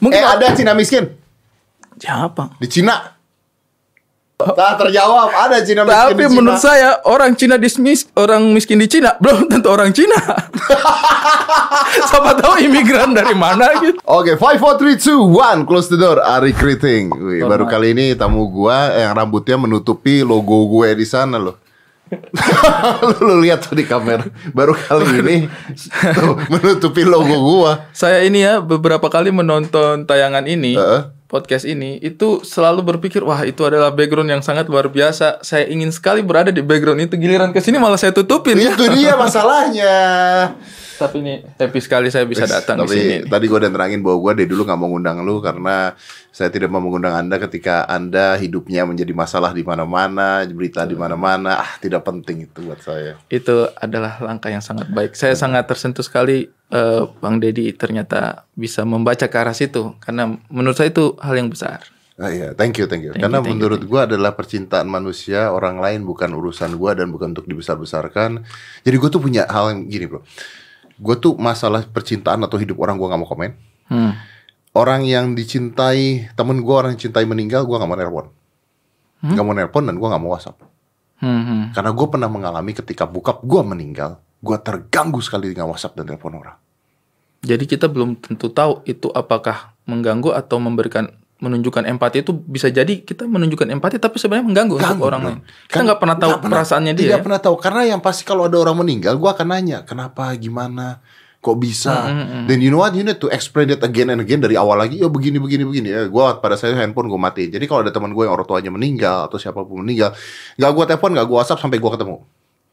Mungkin eh ada Cina miskin siapa? di Cina. Tak terjawab ada Cina miskin Tapi di Cina. menurut saya orang Cina dismis orang miskin di Cina belum tentu orang Cina. Siapa tahu imigran dari mana gitu. Oke, five, four, three, two, one, close the door. Ari Kriting. Wih, baru kali ini tamu gua yang rambutnya menutupi logo gue di sana loh. lu lihat tuh di kamera. Baru kali ini tuh, menutupi logo gua. Saya ini ya beberapa kali menonton tayangan ini, Heeh. podcast ini, itu selalu berpikir wah itu adalah background yang sangat luar biasa. Saya ingin sekali berada di background itu. Giliran ke sini malah saya tutupin. Itu dia masalahnya. Tapi ini happy sekali saya bisa datang di sini. Tapi tadi gue udah terangin bahwa gue dari dulu nggak mau ngundang lu karena saya tidak mau mengundang anda ketika anda hidupnya menjadi masalah di mana-mana, berita di mana-mana. Ah, tidak penting itu buat saya. Itu adalah langkah yang sangat baik. Saya sangat tersentuh sekali eh, Bang Dedi ternyata bisa membaca ke arah situ karena menurut saya itu hal yang besar. Ah, iya, thank you, thank you. Thank Karena you, thank menurut gua adalah percintaan manusia orang lain bukan urusan gua dan bukan untuk dibesar-besarkan. Jadi gue tuh punya hal yang gini, bro. Gue tuh masalah percintaan atau hidup orang gua nggak mau komen. Hmm. Orang yang dicintai, temen gua orang yang cintai meninggal, gua nggak mau nelpon. Nggak mau nelpon dan gua nggak mau WhatsApp. Hmm, hmm. Karena gue pernah mengalami ketika bokap gue meninggal, gue terganggu sekali dengan WhatsApp dan telepon orang. Jadi kita belum tentu tahu itu apakah mengganggu atau memberikan menunjukkan empati itu bisa jadi kita menunjukkan empati tapi sebenarnya mengganggu untuk Ganggu, orang bro. lain. Kita nggak pernah tahu Kan pernah- perasaannya dia. Tidak ya. pernah tahu karena yang pasti kalau ada orang meninggal, gue akan nanya kenapa, gimana, kok bisa. Dan you know what, you need to explain it again and again dari awal lagi. Ya begini, begini, begini. Ya, gue pada saya handphone gue matiin. Jadi kalau ada teman gue yang orang tuanya meninggal atau siapa pun meninggal, nggak gue telepon, nggak gue WhatsApp sampai gue ketemu.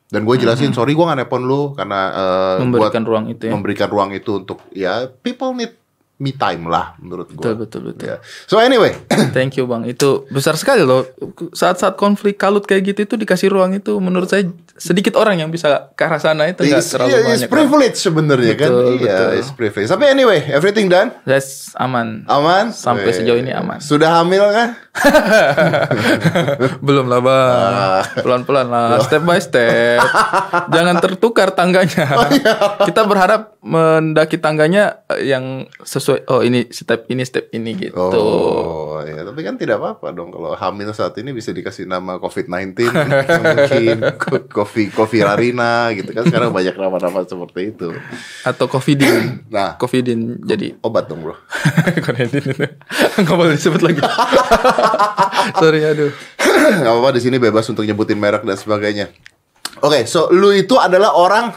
Dan gue jelasin, sorry gue nggak nelpon lu karena eh, Memberikan buat ruang itu ya. memberikan ruang itu untuk ya people need me time lah menurut gue. Betul betul betul. Ya. So anyway, Thank you bang. Itu besar sekali loh. Saat-saat konflik kalut kayak gitu itu dikasih ruang itu menurut saya sedikit orang yang bisa ke arah sana itu nggak terlalu yeah, banyak. it's privilege sebenarnya kan. Betul, Iya, betul. it's privilege. Tapi anyway, everything done. That's aman. Aman? Sampai Weh. sejauh ini aman. Sudah hamil kan? Belum lah bang. Ah. Pelan-pelan lah. Step by step. Jangan tertukar tangganya. Oh, iya. Kita berharap mendaki tangganya eh, yang sesuai. Oh ini step ini step ini gitu. Oh, ya. Tapi kan tidak apa-apa dong kalau hamil saat ini bisa dikasih nama COVID-19 mungkin Kofi Kofi Rarina gitu kan sekarang banyak nama-nama seperti itu. Atau covidin. Nah, Covidin jadi obat dong, Bro. Covidin itu nggak boleh disebut lagi. Sorry aduh. Gak apa-apa di sini bebas untuk nyebutin merek dan sebagainya. Oke, so lu itu adalah orang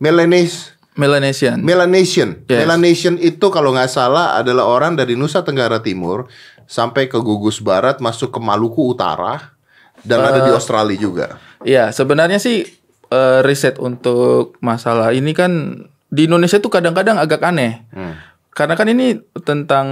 Melanes Melanesian. Melanesian. Yes. Melanesian itu kalau nggak salah adalah orang dari Nusa Tenggara Timur sampai ke Gugus Barat masuk ke Maluku Utara dan ada Eh. di Australia juga. Iya, sebenarnya sih eh, riset untuk masalah ini kan di Indonesia tuh kadang-kadang agak aneh. Hmm. Karena kan ini tentang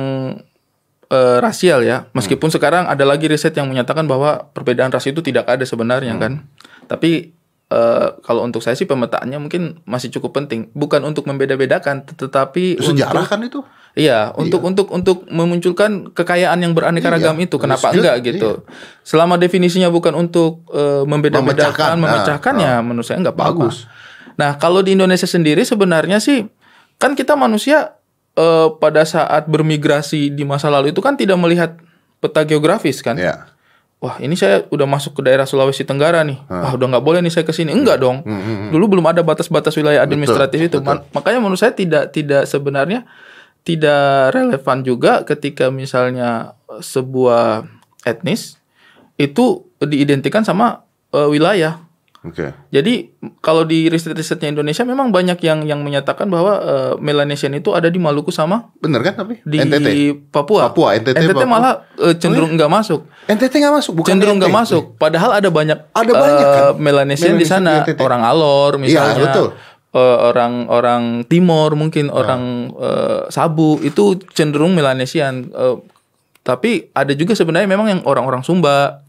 eh, rasial ya. Meskipun sekarang ada lagi riset yang menyatakan bahwa perbedaan ras itu tidak ada sebenarnya kan. Tapi eh, kalau untuk saya sih pemetaannya mungkin masih cukup penting. Bukan untuk membeda-bedakan, tetapi Sejarah untuk kan itu? Iya, untuk untuk untuk memunculkan kekayaan yang beraneka ragam Iya, itu. Kenapa good, enggak gitu? Selama definisinya bukan untuk Memecahkan, membeda-bedakan, nah, memecahkan ya menurut saya enggak apa-apa. Bagus. Nah, kalau di Indonesia sendiri sebenarnya sih kan kita manusia eh, pada saat bermigrasi di masa lalu itu kan tidak melihat peta geografis kan. Ya. Wah, ini saya udah masuk ke daerah Sulawesi Tenggara nih. Wah, udah nggak boleh nih saya ke sini. Enggak dong. Dulu belum ada batas-batas wilayah administratif itu. Ma- Makanya menurut saya tidak tidak sebenarnya tidak relevan juga ketika misalnya sebuah etnis itu diidentikan sama eh, wilayah. Oke. Jadi kalau di riset-risetnya Indonesia memang banyak yang yang menyatakan bahwa eh, Melanesian itu ada di Maluku sama Bener kan tapi? di NTT. Papua. Papua, NTT, Papua. malah eh, cenderung nggak masuk NTT nggak masuk, bukan cenderung nggak NTT. masuk. Padahal ada banyak Ada banyak, eh, kan? Melanesian di Melanesian sana, di NTT. orang Alor misalnya, Iya, betul. orang-orang Timor mungkin orang eh, Sabu itu cenderung Melanesian. Eh, tapi ada juga sebenarnya memang yang orang-orang Sumba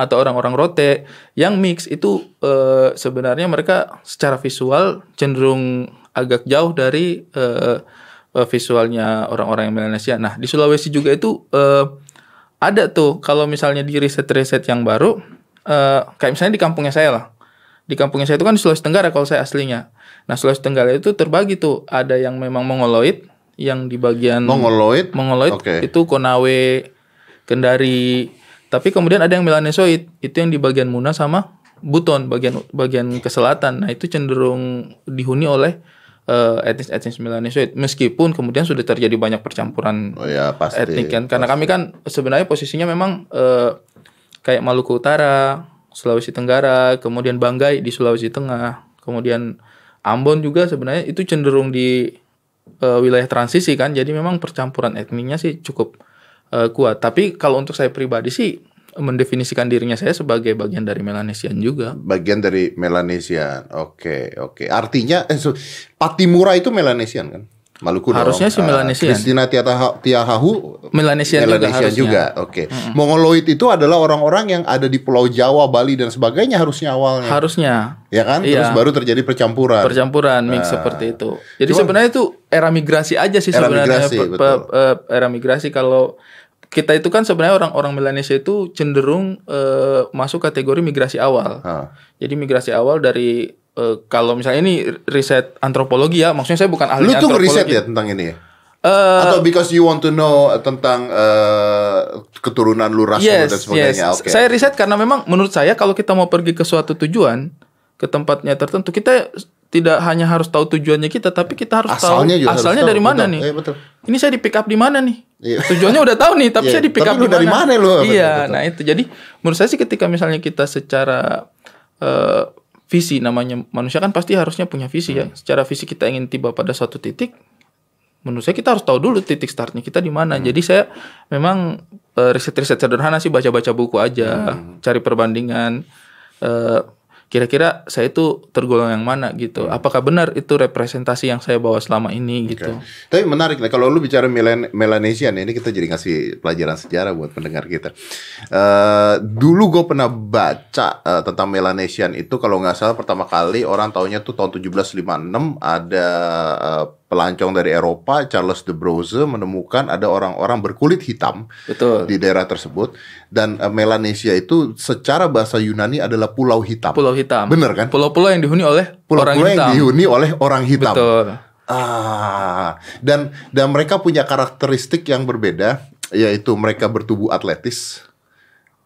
atau orang-orang Rote yang mix itu eh, sebenarnya mereka secara visual cenderung agak jauh dari eh, visualnya orang-orang yang Melanesia. Nah di Sulawesi juga itu eh, ada tuh kalau misalnya di riset-riset yang baru eh, kayak misalnya di kampungnya saya lah di kampungnya saya itu kan di Sulawesi Tenggara kalau saya aslinya nah Sulawesi Tenggara itu terbagi tuh ada yang memang mongoloid yang di bagian Mongoloid. Mongoloid Oke. itu Konawe, Kendari. Tapi kemudian ada yang Melanesoid, itu yang di bagian Muna sama Buton, bagian bagian ke selatan. Nah, itu cenderung dihuni oleh eh, etnis-etnis Melanesoid. Meskipun kemudian sudah terjadi banyak percampuran Oh ya pasti. etnik kan. Karena kami kan sebenarnya posisinya memang eh, kayak Maluku Utara, Sulawesi Tenggara, kemudian Banggai di Sulawesi Tengah, kemudian Ambon juga sebenarnya itu cenderung di eh, wilayah transisi kan. Jadi memang percampuran etniknya sih cukup eh, kuat. Tapi kalau untuk saya pribadi sih mendefinisikan dirinya saya sebagai bagian dari Melanesian juga. Bagian dari Melanesian. Oke, oke. Artinya eh, Patimura itu Melanesian kan? Maluku dong. Harusnya sih Ah, Melanesian. Christina Tiahahu, Melanesian, juga Melanesian harusnya. juga. Oke. Mongoloid itu adalah orang-orang yang ada di Pulau Jawa, Bali dan sebagainya harusnya awalnya. Harusnya ya kan? Iya. Terus baru terjadi percampuran. percampuran mix seperti itu. Jadi sebenarnya itu era migrasi aja sih Era sebenarnya migrasi, Pe- betul. pe- era migrasi kalau kita itu kan sebenarnya orang-orang Melanesia itu cenderung eh, masuk kategori migrasi awal. Ah. Jadi migrasi awal dari eh, kalau misalnya ini riset antropologi ya, maksudnya saya bukan ahli Lu tuh antropologi. riset ya tentang ini ya? Eh, Atau because you want to know tentang eh, keturunan lu, ras yes, dan sebagainya. yes. Oke. Saya riset karena memang menurut saya kalau kita mau pergi ke suatu tujuan, ke tempatnya tertentu, kita tidak hanya harus tahu tujuannya kita, tapi kita harus Asalnya tahu harus asalnya tahu. dari mana Betul. nih. Iya, betul. Ini saya di pick up di mana nih? Iya. Tujuannya udah tahu nih, tapi Iya, saya di pick up di dari mana lu? Iya, betul. nah itu. Jadi menurut saya sih ketika misalnya kita secara eh, visi namanya manusia kan pasti harusnya punya visi Hmm. ya. Secara visi kita ingin tiba pada suatu titik, menurut saya kita harus tahu dulu titik startnya kita di mana. Hmm. Jadi saya memang eh, riset-riset sederhana sih baca-baca buku aja, Hmm. cari perbandingan. eh, Kira-kira saya itu tergolong yang mana gitu? Hmm. Apakah benar itu representasi yang saya bawa selama ini gitu? Tapi menarik nih kalau lu bicara Melan Melanesian ini kita jadi ngasih pelajaran sejarah buat pendengar kita. Eh dulu gue pernah baca eh, tentang Melanesian itu kalau nggak salah pertama kali orang taunya tuh tahun 1756 ada eh, pelancong dari Eropa Charles de Broze menemukan ada orang-orang berkulit hitam Betul. di daerah tersebut dan eh, Melanesia itu secara bahasa Yunani adalah pulau hitam. Pulau hitam. Bener kan? Pulau-pulau yang dihuni oleh orang Pulau-pulau hitam. yang dihuni oleh orang hitam. Betul. Ah, dan dan mereka punya karakteristik yang berbeda, yaitu mereka bertubuh atletis,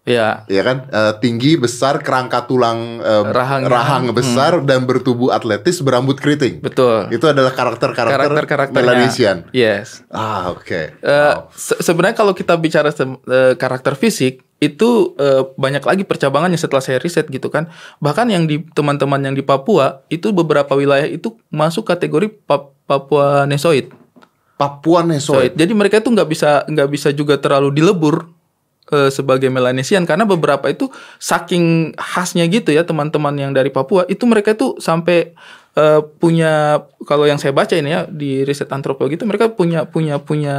Ya. ya kan, Eh, tinggi, besar, kerangka tulang eh, Rahangnya. rahang besar dan bertubuh atletis, berambut keriting. Betul. Itu adalah karakter-karakter Karakter-karakternya. Melanesian. Yes. Ah, oke. Eh, se- sebenarnya kalau kita bicara eh, karakter fisik itu eh, banyak lagi percabangannya setelah saya riset gitu kan. Bahkan yang di teman-teman yang di Papua itu beberapa wilayah itu masuk kategori Pa- Papua Nesoid. Papua Nesoid. Soid. Jadi mereka itu nggak bisa nggak bisa juga terlalu dilebur eh, sebagai Melanesian karena beberapa itu saking khasnya gitu ya teman-teman yang dari Papua itu mereka itu sampai eh, punya kalau yang saya baca ini ya di riset antropologi itu mereka punya punya punya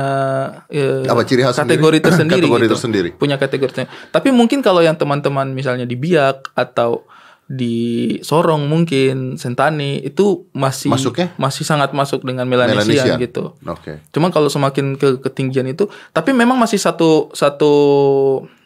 eh, Apa ciri khas kategori sendiri? tersendiri Kategori gitu. tersendiri. punya kategori tersendiri. Tapi mungkin kalau yang teman-teman misalnya di Biak atau di Sorong mungkin Sentani itu masih Masuknya? masih sangat masuk dengan Melanesian, Melanesian. gitu. Oke. Cuma kalau semakin ke ketinggian itu, tapi memang masih satu satu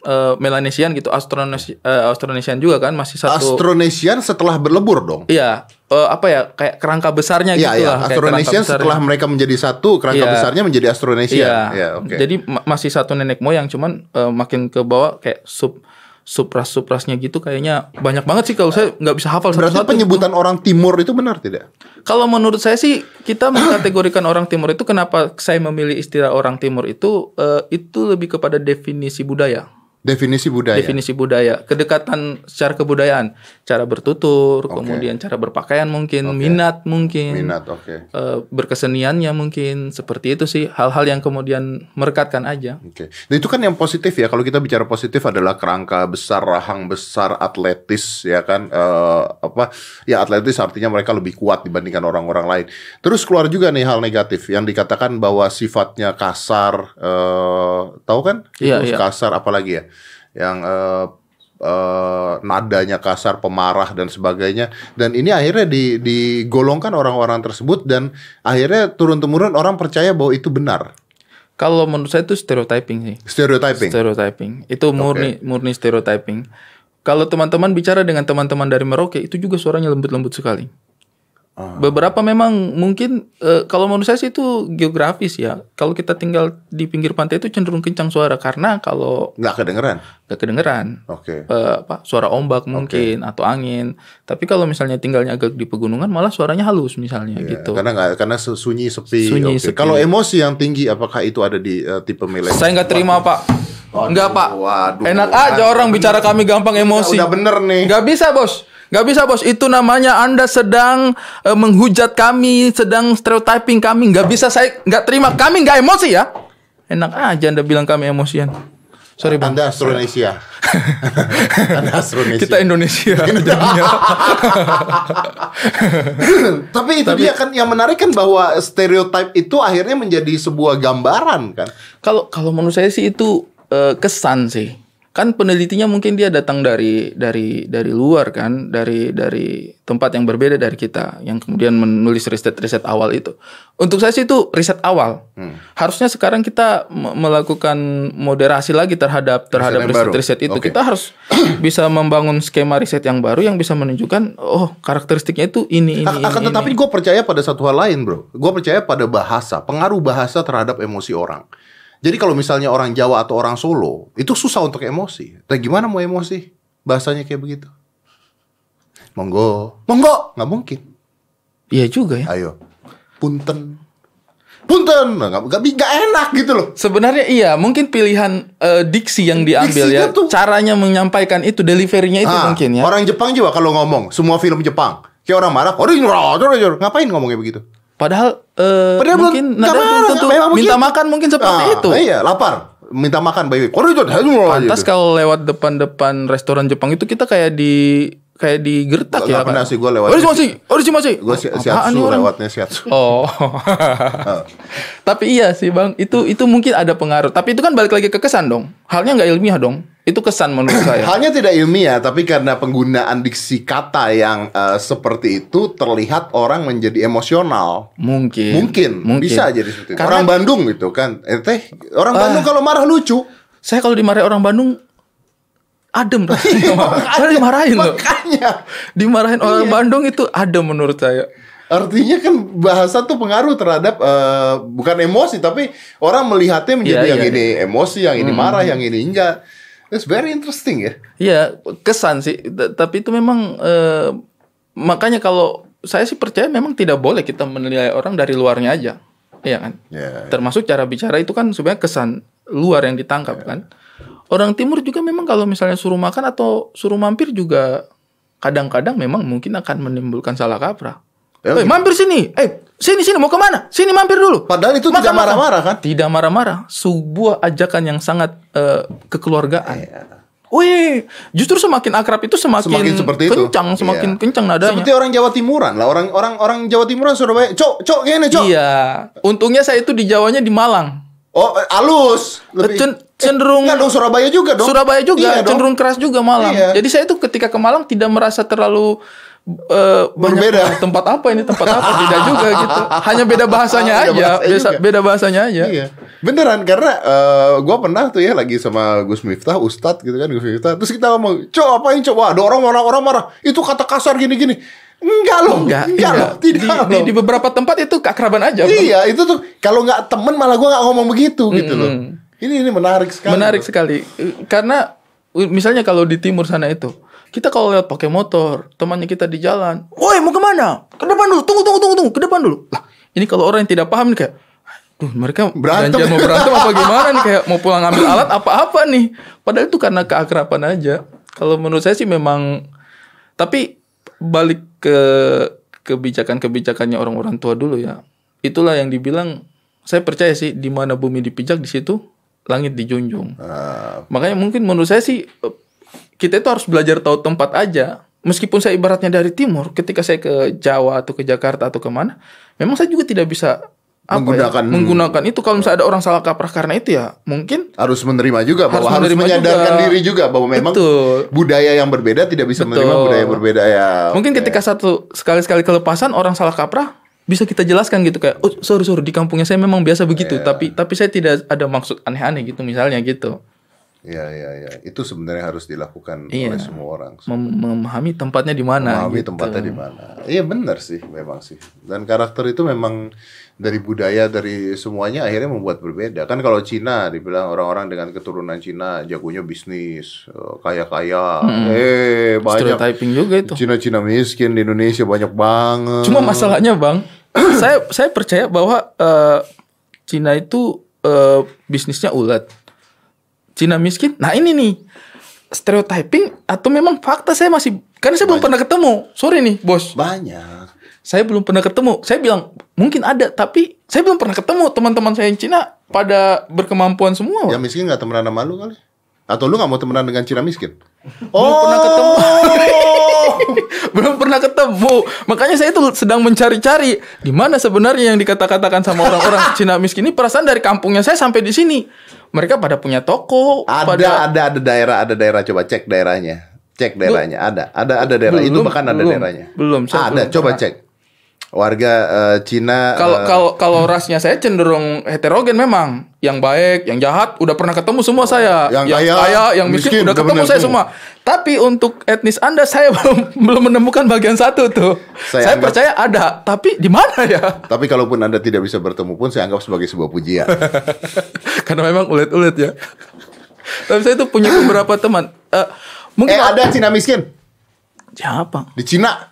eh, Melanesian gitu, Austronesian, Austronesian juga kan masih satu. Astronesian setelah berlebur dong. Iya, eh, apa ya kayak kerangka besarnya Iya, gitu iya. lah. besarnya. setelah mereka menjadi satu, kerangka Iya. besarnya menjadi Astronesian. Iya, Ya, oke. jadi ma- masih satu nenek moyang, cuman eh, makin ke bawah kayak sub supras suprasnya gitu kayaknya banyak banget sih kalau saya nggak bisa hafal Berarti satu-satu. penyebutan orang timur itu benar tidak? Kalau menurut saya sih kita mengkategorikan orang timur itu kenapa saya memilih istilah orang timur itu eh, itu lebih kepada definisi budaya. Definisi budaya. Definisi budaya, kedekatan secara kebudayaan, cara bertutur, kemudian cara berpakaian mungkin, minat mungkin, Minat, oke. eh, berkeseniannya mungkin seperti itu sih hal-hal yang kemudian merekatkan aja. Oke. Nah, itu kan yang positif ya. Kalau kita bicara positif adalah kerangka besar, rahang besar, atletis ya kan. Eh, apa? Ya atletis artinya mereka lebih kuat dibandingkan orang-orang lain. Terus keluar juga nih hal negatif yang dikatakan bahwa sifatnya kasar. Eh, tahu kan? Iya, Itu iya. Kasar apalagi ya? Yang eh, eh, nadanya kasar, pemarah dan sebagainya. Dan ini akhirnya di, digolongkan orang-orang tersebut dan akhirnya turun temurun orang percaya bahwa itu benar. Kalau menurut saya itu stereotyping sih. Stereotyping. Stereotyping. Itu murni murni stereotyping. Kalau teman-teman bicara dengan teman-teman dari Merauke itu juga suaranya lembut-lembut sekali. Beberapa memang mungkin eh, kalau menurut saya sih itu geografis ya. Kalau kita tinggal di pinggir pantai itu cenderung kencang suara karena kalau Nggak kedengeran. gak kedengeran Oke. eh, apa suara ombak mungkin atau angin. Tapi kalau misalnya tinggalnya agak di pegunungan malah suaranya halus misalnya gitu. Karena nggak karena su- sunyi sepi. Sunyi, Oke. sepi. Kalau emosi yang tinggi apakah itu ada di eh, tipe milenial? Saya nggak terima pak. Enggak pak. waduh. Enak aja orang bicara kami gampang emosi. Udah bener nih. Nggak bisa bos. Nggak bisa bos. Itu namanya anda sedang eh, menghujat kami, sedang stereotyping kami. Nggak bisa saya nggak terima. Kami nggak emosi ya. Enak aja anda bilang kami emosian. Sorry bang. Anda Astronesia. Anda Astronesia. Kita Indonesia. jadinya. Tapi itu dia kan yang menarik kan bahwa stereotip itu akhirnya menjadi sebuah gambaran kan. Kalau kalau menurut saya sih itu eh, kesan sih. Kan penelitinya mungkin dia datang dari dari dari luar kan, dari dari tempat yang berbeda dari kita, yang kemudian menulis riset-riset awal itu. Untuk saya sih itu riset awal. Harusnya sekarang kita me- melakukan moderasi lagi terhadap terhadap yang baru. riset-riset itu. Oke. Kita harus bisa membangun skema riset yang baru yang bisa menunjukkan oh karakteristiknya itu ini ini, Akan ini. tetapi gue percaya pada satu hal lain bro. Gue percaya pada bahasa, pengaruh bahasa terhadap emosi orang. Jadi kalau misalnya orang Jawa atau orang Solo itu susah untuk emosi. Tapi gimana mau emosi? Bahasanya kayak begitu. Monggo, monggo, nggak mungkin. Iya juga ya. Ayo, punten, punten, Nah, nggak nggak enak gitu loh. Sebenarnya iya, mungkin pilihan eh, diksi yang diambil Diksinya ya, tuh- caranya menyampaikan itu, deliverynya itu Ah, mungkin ya. Orang Jepang juga kalau ngomong semua film Jepang, kayak orang marah, orang ngapain ngomongnya begitu? Padahal, eh, Padahal mungkin nggak nada belum marah, tentu minta begitu. makan mungkin seperti Ah, itu. Iya, lapar, minta makan itu Pantas kalau lewat depan-depan restoran Jepang itu kita kayak di kayak digertak Nggak ya. pernah Kak. sih, gua lewat Orisi masih, masih. Gue si orang? lewatnya shiatsu. Oh. Tapi iya sih bang, itu itu mungkin ada pengaruh. Tapi itu kan balik lagi ke kesan dong. Halnya nggak ilmiah dong. Itu kesan menurut saya. Halnya tidak ilmiah, tapi karena penggunaan diksi kata yang eh, seperti itu terlihat orang menjadi emosional. Mungkin. Mungkin, bisa jadi seperti itu. Karena- Orang Bandung gitu kan. Eh teh, orang Bandung kalau marah lucu. Saya kalau dimarahin orang Bandung adem rasanya. Saya dimarahin loh. Makanya. Dimarahin orang Iya. Bandung itu adem menurut saya. Artinya kan bahasa tuh pengaruh terhadap eh, bukan emosi tapi orang melihatnya menjadi Iya, yang iya. ini emosi, yang ini marah, yang ini enggak. It's very interesting ya. Iya, kesan sih. T- Tapi itu memang eh, makanya kalau saya sih percaya memang tidak boleh kita menilai orang dari luarnya aja. Iya kan? Ya. Termasuk cara bicara itu kan sebenarnya kesan luar yang ditangkap kan. Orang timur juga memang kalau misalnya suruh makan atau suruh mampir juga kadang-kadang memang mungkin akan menimbulkan salah kaprah. Ya, Eh, mampir sini. Eh, sini sini mau ke mana? Sini mampir dulu. Padahal itu Makan, tidak marah-marah kan? Tidak marah-marah. Sebuah ajakan yang sangat eh, kekeluargaan. Iya. Wih, justru semakin akrab itu semakin, Semakin seperti itu. kencang, semakin Iya. kencang nadanya. Seperti orang Jawa Timuran lah, orang orang orang Jawa Timuran Surabaya, cok cok gini cok. Iya. Untungnya saya itu di Jawanya di Malang. Oh eh, alus. Cen- cenderung- Enggak dong Surabaya juga dong. Surabaya juga Iya dong. cenderung keras juga Malang. Iya. Jadi saya itu ketika ke Malang tidak merasa terlalu eh, banyak Berbeda. "Ah, tempat apa ini tempat apa tidak juga gitu. Hanya beda bahasanya Beda aja, bahasa beda, juga. beda bahasanya aja. Iya. Beneran karena eh, gua pernah tuh ya lagi sama Gus Miftah, Ustadz gitu kan Gus Miftah. Terus kita ngomong, "Cok, apain, Cok? Wah, ada orang orang marah. Itu kata kasar gini-gini." Enggak loh. Enggak, enggak iya. loh. Tidak di, loh. di, di beberapa tempat itu keakraban aja. Iya, itu tuh kalau nggak temen malah gua nggak ngomong begitu gitu loh. Ini ini menarik sekali. Menarik loh. sekali. Karena uh, misalnya kalau di timur sana itu, kita kalau lewat pakai motor, temannya kita di jalan, "Woi, mau ke mana? Ke depan dulu. Tunggu, tunggu, tunggu, tunggu. Ke depan dulu." Lah, ini kalau orang yang tidak paham nih kayak Duh, mereka Berantem. janjian mau berantem apa gimana nih kayak mau pulang ambil alat apa-apa nih. Padahal itu karena keakraban aja. Kalau menurut saya sih memang tapi balik ke kebijakan-kebijakannya orang-orang tua dulu ya. Itulah yang dibilang saya percaya sih di mana bumi dipijak di situ langit dijunjung. Ah, Makanya mungkin menurut saya sih kita itu harus belajar tahu tempat aja. Meskipun saya ibaratnya dari timur, ketika saya ke Jawa atau ke Jakarta atau ke mana, memang saya juga tidak bisa apa Menggunakan- ya, menggunakan itu. Kalau misalnya ada orang salah kaprah karena itu ya, mungkin harus menerima juga bahwa Harus harus, menerima menyadarkan juga. diri juga bahwa memang Betul. budaya yang berbeda tidak bisa menerima Betul. budaya yang berbeda ya. mungkin oke. ketika satu sekali-sekali kelepasan orang salah kaprah bisa kita jelaskan gitu kayak, oh sorry sorry di kampungnya saya memang biasa begitu, Iya. tapi tapi saya tidak ada maksud aneh-aneh gitu misalnya gitu. Iya, iya, iya. Itu sebenarnya harus dilakukan Iya. oleh semua orang. Mem- memahami tempatnya di mana. Memahami gitu. tempatnya di mana. Iya benar sih, memang sih. Dan karakter itu memang dari budaya dari semuanya akhirnya membuat berbeda. Kan kalau Cina dibilang orang-orang dengan keturunan Cina jagonya bisnis, eh, kaya-kaya. Eh, banyak Stereotyping juga itu. Cina-Cina miskin di Indonesia banyak banget. Cuma masalahnya bang, saya saya percaya bahwa eh, Cina itu eh, bisnisnya ulet. Cina miskin. Nah ini nih stereotyping atau memang fakta saya masih karena saya belum pernah ketemu. Sorry nih bos, banyak. saya belum pernah ketemu. Saya bilang mungkin ada, tapi saya belum pernah ketemu teman-teman saya yang Cina pada berkemampuan semua. Yang miskin nggak temenan sama lu kali? Atau lu nggak mau temenan dengan Cina miskin? Belum pernah ketemu. belum pernah ketemu. Makanya saya itu sedang mencari-cari di mana sebenarnya yang dikata-katakan sama orang-orang Cina miskin ini perasaan dari kampungnya saya sampai di sini. Mereka pada punya toko, Ada, pada ada, ada daerah, ada daerah. Coba cek daerahnya. Cek daerahnya. Ada, ada, ada daerah. itu Belum, bahkan ada belum, daerahnya. belum, saya Ada, belum coba pernah. cek. Warga eh, Cina. kalau eh, kalau kalau rasnya saya cenderung heterogen memang. Yang baik, yang jahat udah pernah ketemu semua saya. Yang kaya, yang miskin, miskin, udah ketemu saya semua. semua. Tapi untuk etnis Anda saya belum belum menemukan bagian satu tuh. Saya Saya, anggap- percaya ada, tapi di mana ya? Tapi kalaupun anda tidak bisa bertemu pun, saya anggap sebagai sebuah pujian. Karena memang ulet-ulet ya. Tapi saya tuh punya beberapa teman. Eh, mungkin eh, ada Cina miskin siapa? di Cina.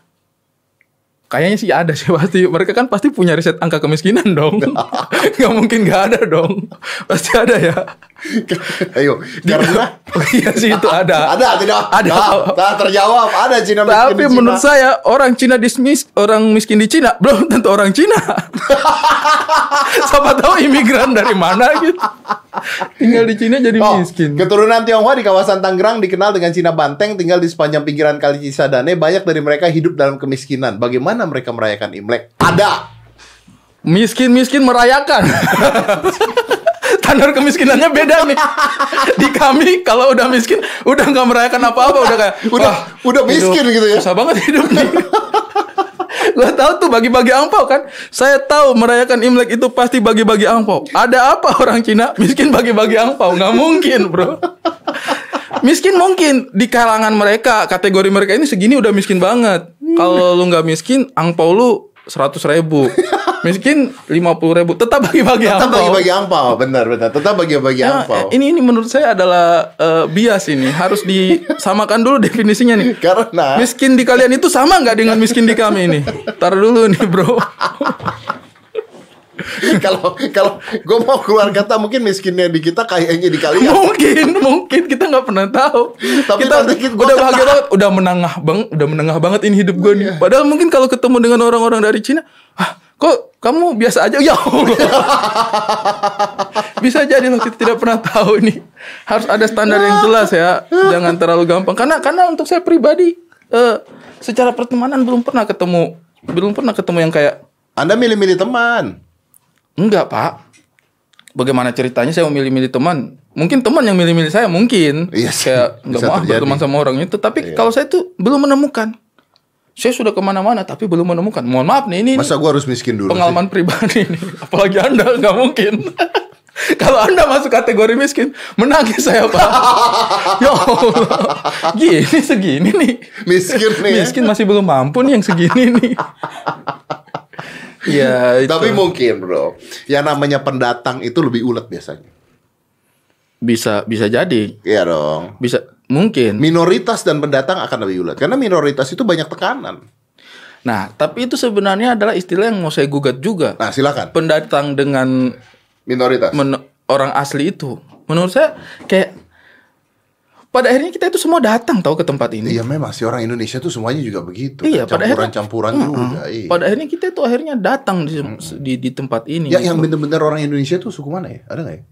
Kayaknya sih ada sih pasti. Mereka kan pasti punya riset angka kemiskinan dong. Gak mungkin gak ada dong. Pasti ada ya. Ayo, karena Oh iya sih itu ada. ada tidak Ada. Nah, nah, terjawab ada Cina miskin Tapi di Cina. menurut saya orang Cina dismiss orang miskin di Cina belum tentu orang Cina. Siapa tahu imigran dari mana gitu. Tinggal di Cina jadi Oh, miskin. keturunan Tionghoa di kawasan Tangerang dikenal dengan Cina Banteng, tinggal di sepanjang pinggiran Kali Cisadane. Banyak dari mereka hidup dalam kemiskinan. Bagaimana mereka merayakan Imlek? Ada. Miskin-miskin merayakan. Standar kemiskinannya beda nih. Di kami kalau udah miskin udah nggak merayakan apa-apa udah kayak Udah- "Wah, udah miskin hidup gitu ya." Susah banget hidup nih. Gua tahu tuh bagi-bagi angpau kan. Saya tahu merayakan Imlek itu pasti bagi-bagi angpau. Ada apa orang Cina miskin bagi-bagi angpau? Nggak mungkin, Bro. Miskin mungkin di kalangan mereka, kategori mereka ini segini udah miskin banget. Kalau lu nggak miskin, angpau lu seratus ribu. Miskin lima puluh ribu. Tetap bagi-bagi Tetap angpau. bagi-bagi angpau, benar benar. Tetap bagi-bagi Ya, angpau. ini ini menurut saya adalah eh, bias ini. Harus disamakan dulu definisinya nih. Karena Miskin di kalian itu sama nggak dengan miskin di kami ini? Tar dulu nih bro. kalau kalau gue mau keluar kata mungkin miskinnya di kita kayaknya di kalian. mungkin mungkin kita nggak pernah tahu. Tapi kita nanti kita- udah bahagia banget, udah menengah bang, udah menengah banget ini hidup gue nih. Padahal mungkin kalau ketemu dengan orang-orang dari Cina, ah kok kamu biasa aja ya. Bisa jadi loh kita tidak pernah tahu nih. Harus ada standar yang jelas ya. Jangan terlalu gampang. Karena karena untuk saya pribadi eh, secara pertemanan belum pernah ketemu belum pernah ketemu yang kayak Anda milih-milih teman. Enggak pak. Bagaimana ceritanya saya memilih-milih teman? Mungkin teman yang milih-milih saya mungkin. Iya sih, Kayak nggak mau terjadi. Iya. berteman sama orang itu. Tapi kalau saya tuh belum menemukan. Saya sudah ke mana-mana tapi belum menemukan. Mohon maaf nih ini, ini Masa gue harus miskin dulu? sih? pengalaman pribadi nih. Apalagi anda nggak mungkin. Kalau anda masuk kategori miskin, menangis saya pak. ya Allah, gini segini nih. Miskin nih. ya. Miskin masih belum mampu nih yang segini nih. Ya, itu. Tapi mungkin bro, yang namanya pendatang itu lebih ulet biasanya. bisa bisa jadi, Iya dong. bisa mungkin. Minoritas dan pendatang akan lebih ulet karena minoritas itu banyak tekanan. Nah, tapi itu sebenarnya adalah istilah yang mau saya gugat juga. Nah silakan. Pendatang dengan Minoritas. men- orang asli itu, menurut saya kayak pada akhirnya kita itu semua datang tahu ke tempat ini. Iya memang sih orang Indonesia tuh semuanya juga begitu. Iya, pada akhirnya- campuran-campuran juga. Iya. Pada akhirnya kita itu akhirnya datang di di, di tempat ini. Ya, gitu. yang bener-bener orang Indonesia tuh suku mana ya? Ada nggak ya?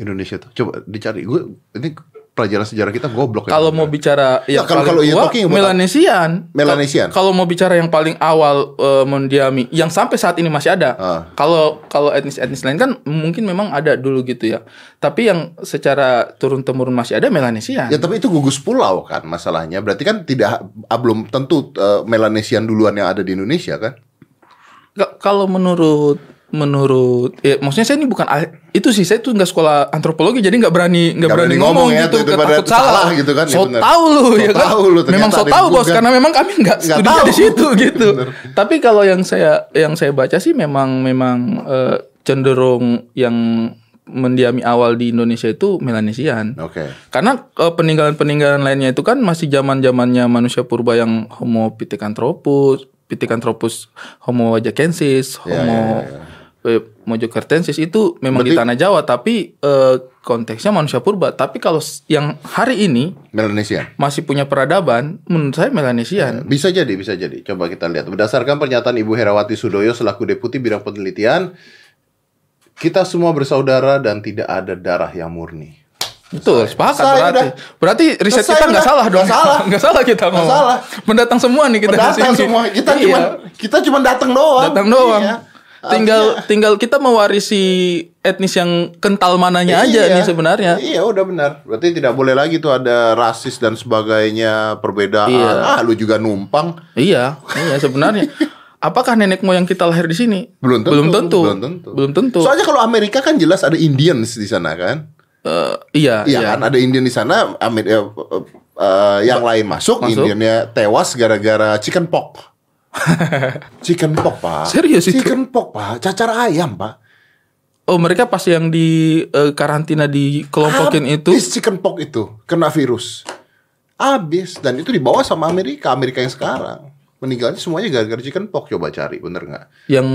Indonesia tuh. Coba dicari. Gue ini pelajaran sejarah kita goblok ya. Kalau mau bicara Ya, yang kalau- kalau tua, talking Melanesian. Melanesian. Kal- Kalau mau bicara yang paling awal eh, mendiami, yang sampai saat ini masih ada. Ah. Kalau kalau etnis-etnis lain kan mungkin memang ada dulu gitu ya. Tapi yang secara turun temurun masih ada Melanesian. Ya tapi itu gugus pulau kan masalahnya. Berarti kan tidak ah, belum tentu eh, Melanesian duluan yang ada di Indonesia kan? Ka- Kalau menurut menurut ya maksudnya saya ini bukan itu sih saya tuh nggak sekolah antropologi jadi nggak berani nggak berani, berani ngomong, ngomong ya, gitu tuh, daripada takut salah salah gitu kan, ya so bener. tahu lu So ya kan tahu lu, memang so tahu bos karena memang kami nggak studinya tahu. di situ gitu Bener. tapi kalau yang saya yang saya baca sih memang memang eh, cenderung yang mendiami awal di Indonesia itu Melanesian Oke. karena eh, peninggalan-peninggalan lainnya itu kan masih zaman-zamannya manusia purba yang Homo pithecanthropus, pithecanthropus Homo wajakensis, Ya, Homo eh, mojokertensis itu memang di Berarti- tanah Jawa tapi eh, konteksnya manusia purba. Tapi kalau yang hari ini Melanesian. masih punya peradaban, menurut saya Melanesian. Bisa jadi, bisa jadi. Coba kita lihat. Berdasarkan pernyataan Ibu Herawati Sudoyo selaku Deputi Bidang Penelitian, kita semua bersaudara dan tidak ada darah yang murni. Betul, sepakat Selesai berarti. udah. Berarti riset Selesai kita nggak salah dong. Nggak salah. Nggak salah kita ngomong. salah. Mendatang semua nih kita di Datang semua. Kita Iya. cuma kita cuma datang doang. datang doang. Iya. Tinggal Artinya- tinggal kita mewarisi etnis yang kental mananya aja Iya. nih sebenarnya. Iya udah benar. Berarti tidak boleh lagi tuh ada rasis dan sebagainya, perbedaan. Iya. Ah, lu juga numpang. Iya, iya sebenarnya. Apakah nenek moyang kita lahir di sini? Belum tentu. Belum tentu. Belum tentu. Belum tentu. Soalnya kalau Amerika kan jelas ada Indians di sana kan. Eh, iya, Iya iya. kan, ada Indian di sana, Amer- eh, eh, eh, yang lain masuk, Masuk. Indiannya tewas gara-gara chicken pox. chicken pox pak. Serius itu? Chicken pox pak, cacar ayam pak. Oh, mereka pas yang di eh, karantina di kelompokin itu Habis chicken pox itu kena virus. Habis dan itu dibawa sama Amerika, Amerika yang sekarang. Meninggalnya semuanya gara-gara chicken pox. Coba cari, bener nggak? yang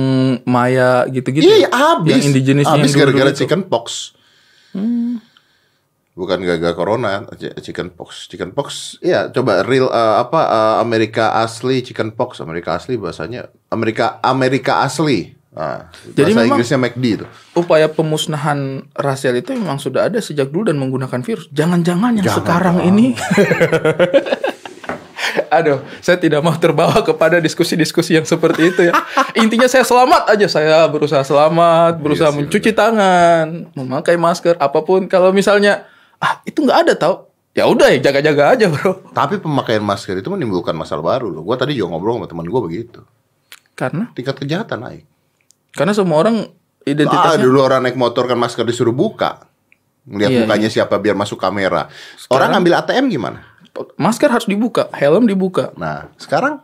Maya gitu-gitu. Iya, habis. Yang indigenis habis yang dulu-dulu gara-gara itu. chicken pox. Bukan gara-gara corona, ch- chicken pox. Chicken pox, iya coba real eh, apa eh, Amerika asli chicken pox, Amerika asli bahasanya Amerika Amerika asli. Nah, Jadi bahasa memang- Inggrisnya McD itu. Upaya pemusnahan rasial itu memang sudah ada sejak dulu dan menggunakan virus. Jangan-jangan yang Jangan sekarang dong. ini Aduh, saya tidak mau terbawa kepada diskusi-diskusi yang seperti itu ya. Intinya saya selamat aja, saya berusaha selamat, berusaha Iya sih, mencuci tangan, memakai masker, apa pun. Kalau misalnya ah itu nggak ada tau, ya udah ya jaga-jaga aja bro. Tapi pemakaian masker itu menimbulkan masalah baru loh. Gua tadi juga ngobrol sama teman gua begitu. Karena Tingkat kejahatan naik. karena semua orang Ah, identitasnya dulu orang naik motor kan masker disuruh buka. Ngelihat Iya, mukanya siapa biar masuk kamera. Orang ngambil ATM gimana? masker harus dibuka, helm dibuka, Nah, sekarang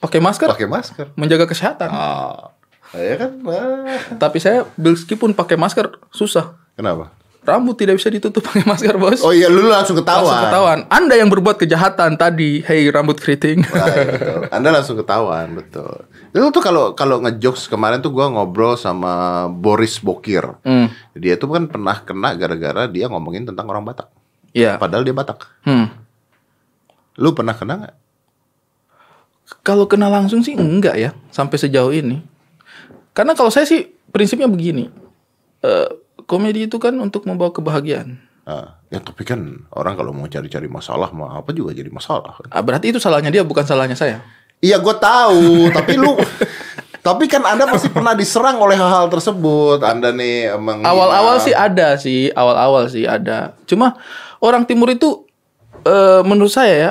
pakai masker pakai masker. menjaga kesehatan. Ah, ya kan? Ah. Tapi saya meskipun pakai masker susah. Kenapa? Rambut tidak bisa ditutup pakai masker, Bos. Oh iya, lu langsung ketahuan. Langsung ketahuan. Anda yang berbuat kejahatan tadi, hey rambut keriting. Nah, iya, betul. Anda langsung ketahuan, betul. Itu tuh kalau kalau ngejokes kemarin tuh gua ngobrol sama Boris Bokir. Hmm. Dia tuh kan pernah kena gara-gara dia ngomongin tentang orang Batak. Iya. Padahal dia Batak. Hmm. Lu pernah kena nggak? Kalau kena langsung sih enggak ya, sampai sejauh ini. Karena kalau saya sih prinsipnya begini. Eh, komedi itu kan untuk membawa kebahagiaan. Ah, ya tapi kan orang kalau mau cari-cari masalah mah apa juga jadi masalah. kan. Ah, berarti itu salahnya dia bukan salahnya saya. Iya gue tahu, tapi lu tapi kan Anda pasti pernah diserang oleh hal-hal tersebut. Anda nih emang Awal-awal sih ada sih, awal-awal sih ada. Cuma orang timur itu eh, menurut saya ya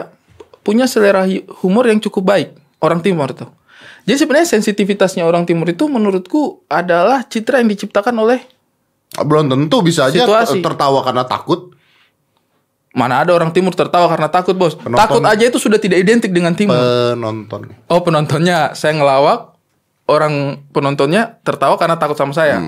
punya selera humor yang cukup baik. Orang timur tuh. Jadi sebenarnya sensitivitasnya orang timur itu menurutku adalah citra yang diciptakan oleh belum tentu bisa aja Situasi. tertawa karena takut. mana ada orang timur tertawa karena takut, Bos. Penonton- Takut aja itu sudah tidak identik dengan timur. Penonton. Oh, penontonnya saya ngelawak, orang penontonnya tertawa karena takut sama saya.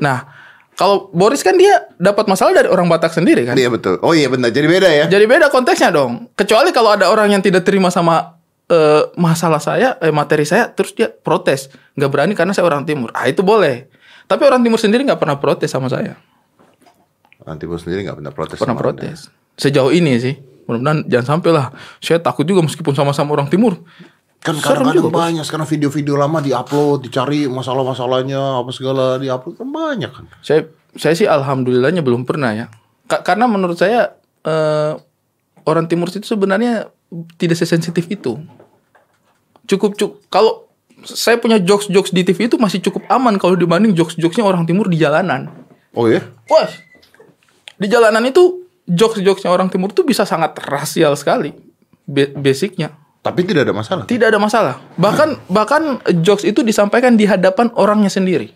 Nah, kalau Boris kan dia dapat masalah dari orang Batak sendiri kan. Iya betul. Oh iya benar. Jadi beda ya. Jadi beda konteksnya dong. Kecuali kalau ada orang yang tidak terima sama eh, masalah saya, eh, materi saya, terus dia protes, nggak berani karena saya orang timur. Ah itu boleh. Tapi orang timur sendiri nggak pernah protes sama saya. Nanti bos sendiri nggak pernah protes. Pernah sama protes. Sejauh ini sih. Mudah-mudahan jangan sampai lah. Saya takut juga meskipun sama-sama orang timur. Anda. Kan kadang-kadang banyak sekarang video-video lama diupload, dicari masalah-masalahnya apa segala diupload kan banyak kan. Saya saya sih alhamdulillahnya belum pernah ya. Ka- karena menurut saya eh, orang timur itu sebenarnya tidak sesensitif itu. Cukup cukup kalau saya punya jokes-jokes di TV itu masih cukup aman kalau dibanding jokes-jokesnya orang timur di jalanan. Oh iya? Wah, di jalanan itu jokes-jokesnya orang timur itu bisa sangat rasial sekali. Basicnya Tapi tidak ada masalah. tidak ada masalah. Bahkan bahkan jokes itu disampaikan di hadapan orangnya sendiri.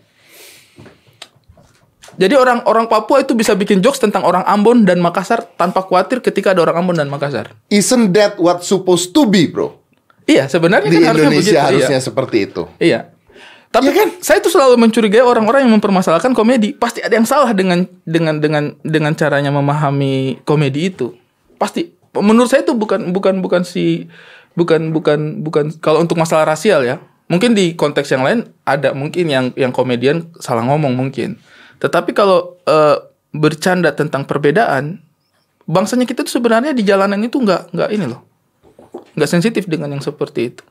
Jadi orang-orang Papua itu bisa bikin jokes tentang orang Ambon dan Makassar tanpa khawatir ketika ada orang Ambon dan Makassar. Isn't that what supposed to be, bro? Iya, sebenarnya Di kan harusnya Indonesia begitu. harusnya Iya. seperti itu. Iya. Tapi Iya kan? saya tuh selalu mencurigai orang-orang yang mempermasalahkan komedi. Pasti ada yang salah dengan dengan dengan dengan caranya memahami komedi itu. Pasti. Menurut saya itu bukan bukan bukan si bukan bukan bukan kalau untuk masalah rasial ya. Mungkin di konteks yang lain ada mungkin yang yang komedian salah ngomong mungkin. Tetapi kalau eh, bercanda tentang perbedaan, bangsanya kita tuh sebenarnya di jalanan itu nggak nggak ini loh, nggak sensitif dengan yang seperti itu.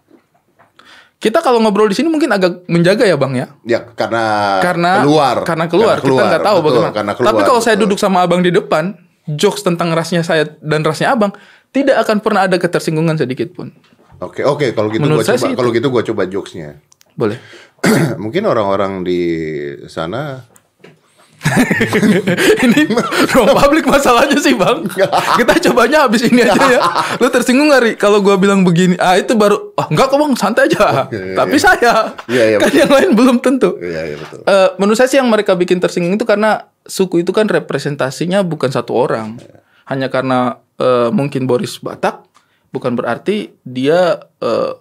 Kita kalau ngobrol di sini mungkin agak menjaga ya bang ya, Ya karena karena keluar. karena keluar, kita nggak tahu betul, bagaimana. Karena keluar, Tapi kalau saya betul. duduk sama abang di depan, jokes tentang rasnya saya dan rasnya abang tidak akan pernah ada ketersinggungan sedikit pun. Oke oke kalau gitu Menurut gua saya coba kalau gitu gua coba jokesnya. Boleh. Mungkin orang-orang di sana ini ruang publik masalahnya sih bang. Kita cobanya habis ini aja ya. Lu tersinggung gak Ri? Kalau gua bilang begini, ah itu baru, ah enggak kok bang santai aja. Tapi iya. saya, Iya, iya, kan betul. yang lain belum tentu. Iya iya betul. Eh, menurut saya sih yang mereka bikin tersinggung itu karena suku itu kan representasinya bukan satu orang. Hanya karena eh, mungkin Boris Batak bukan berarti dia eh,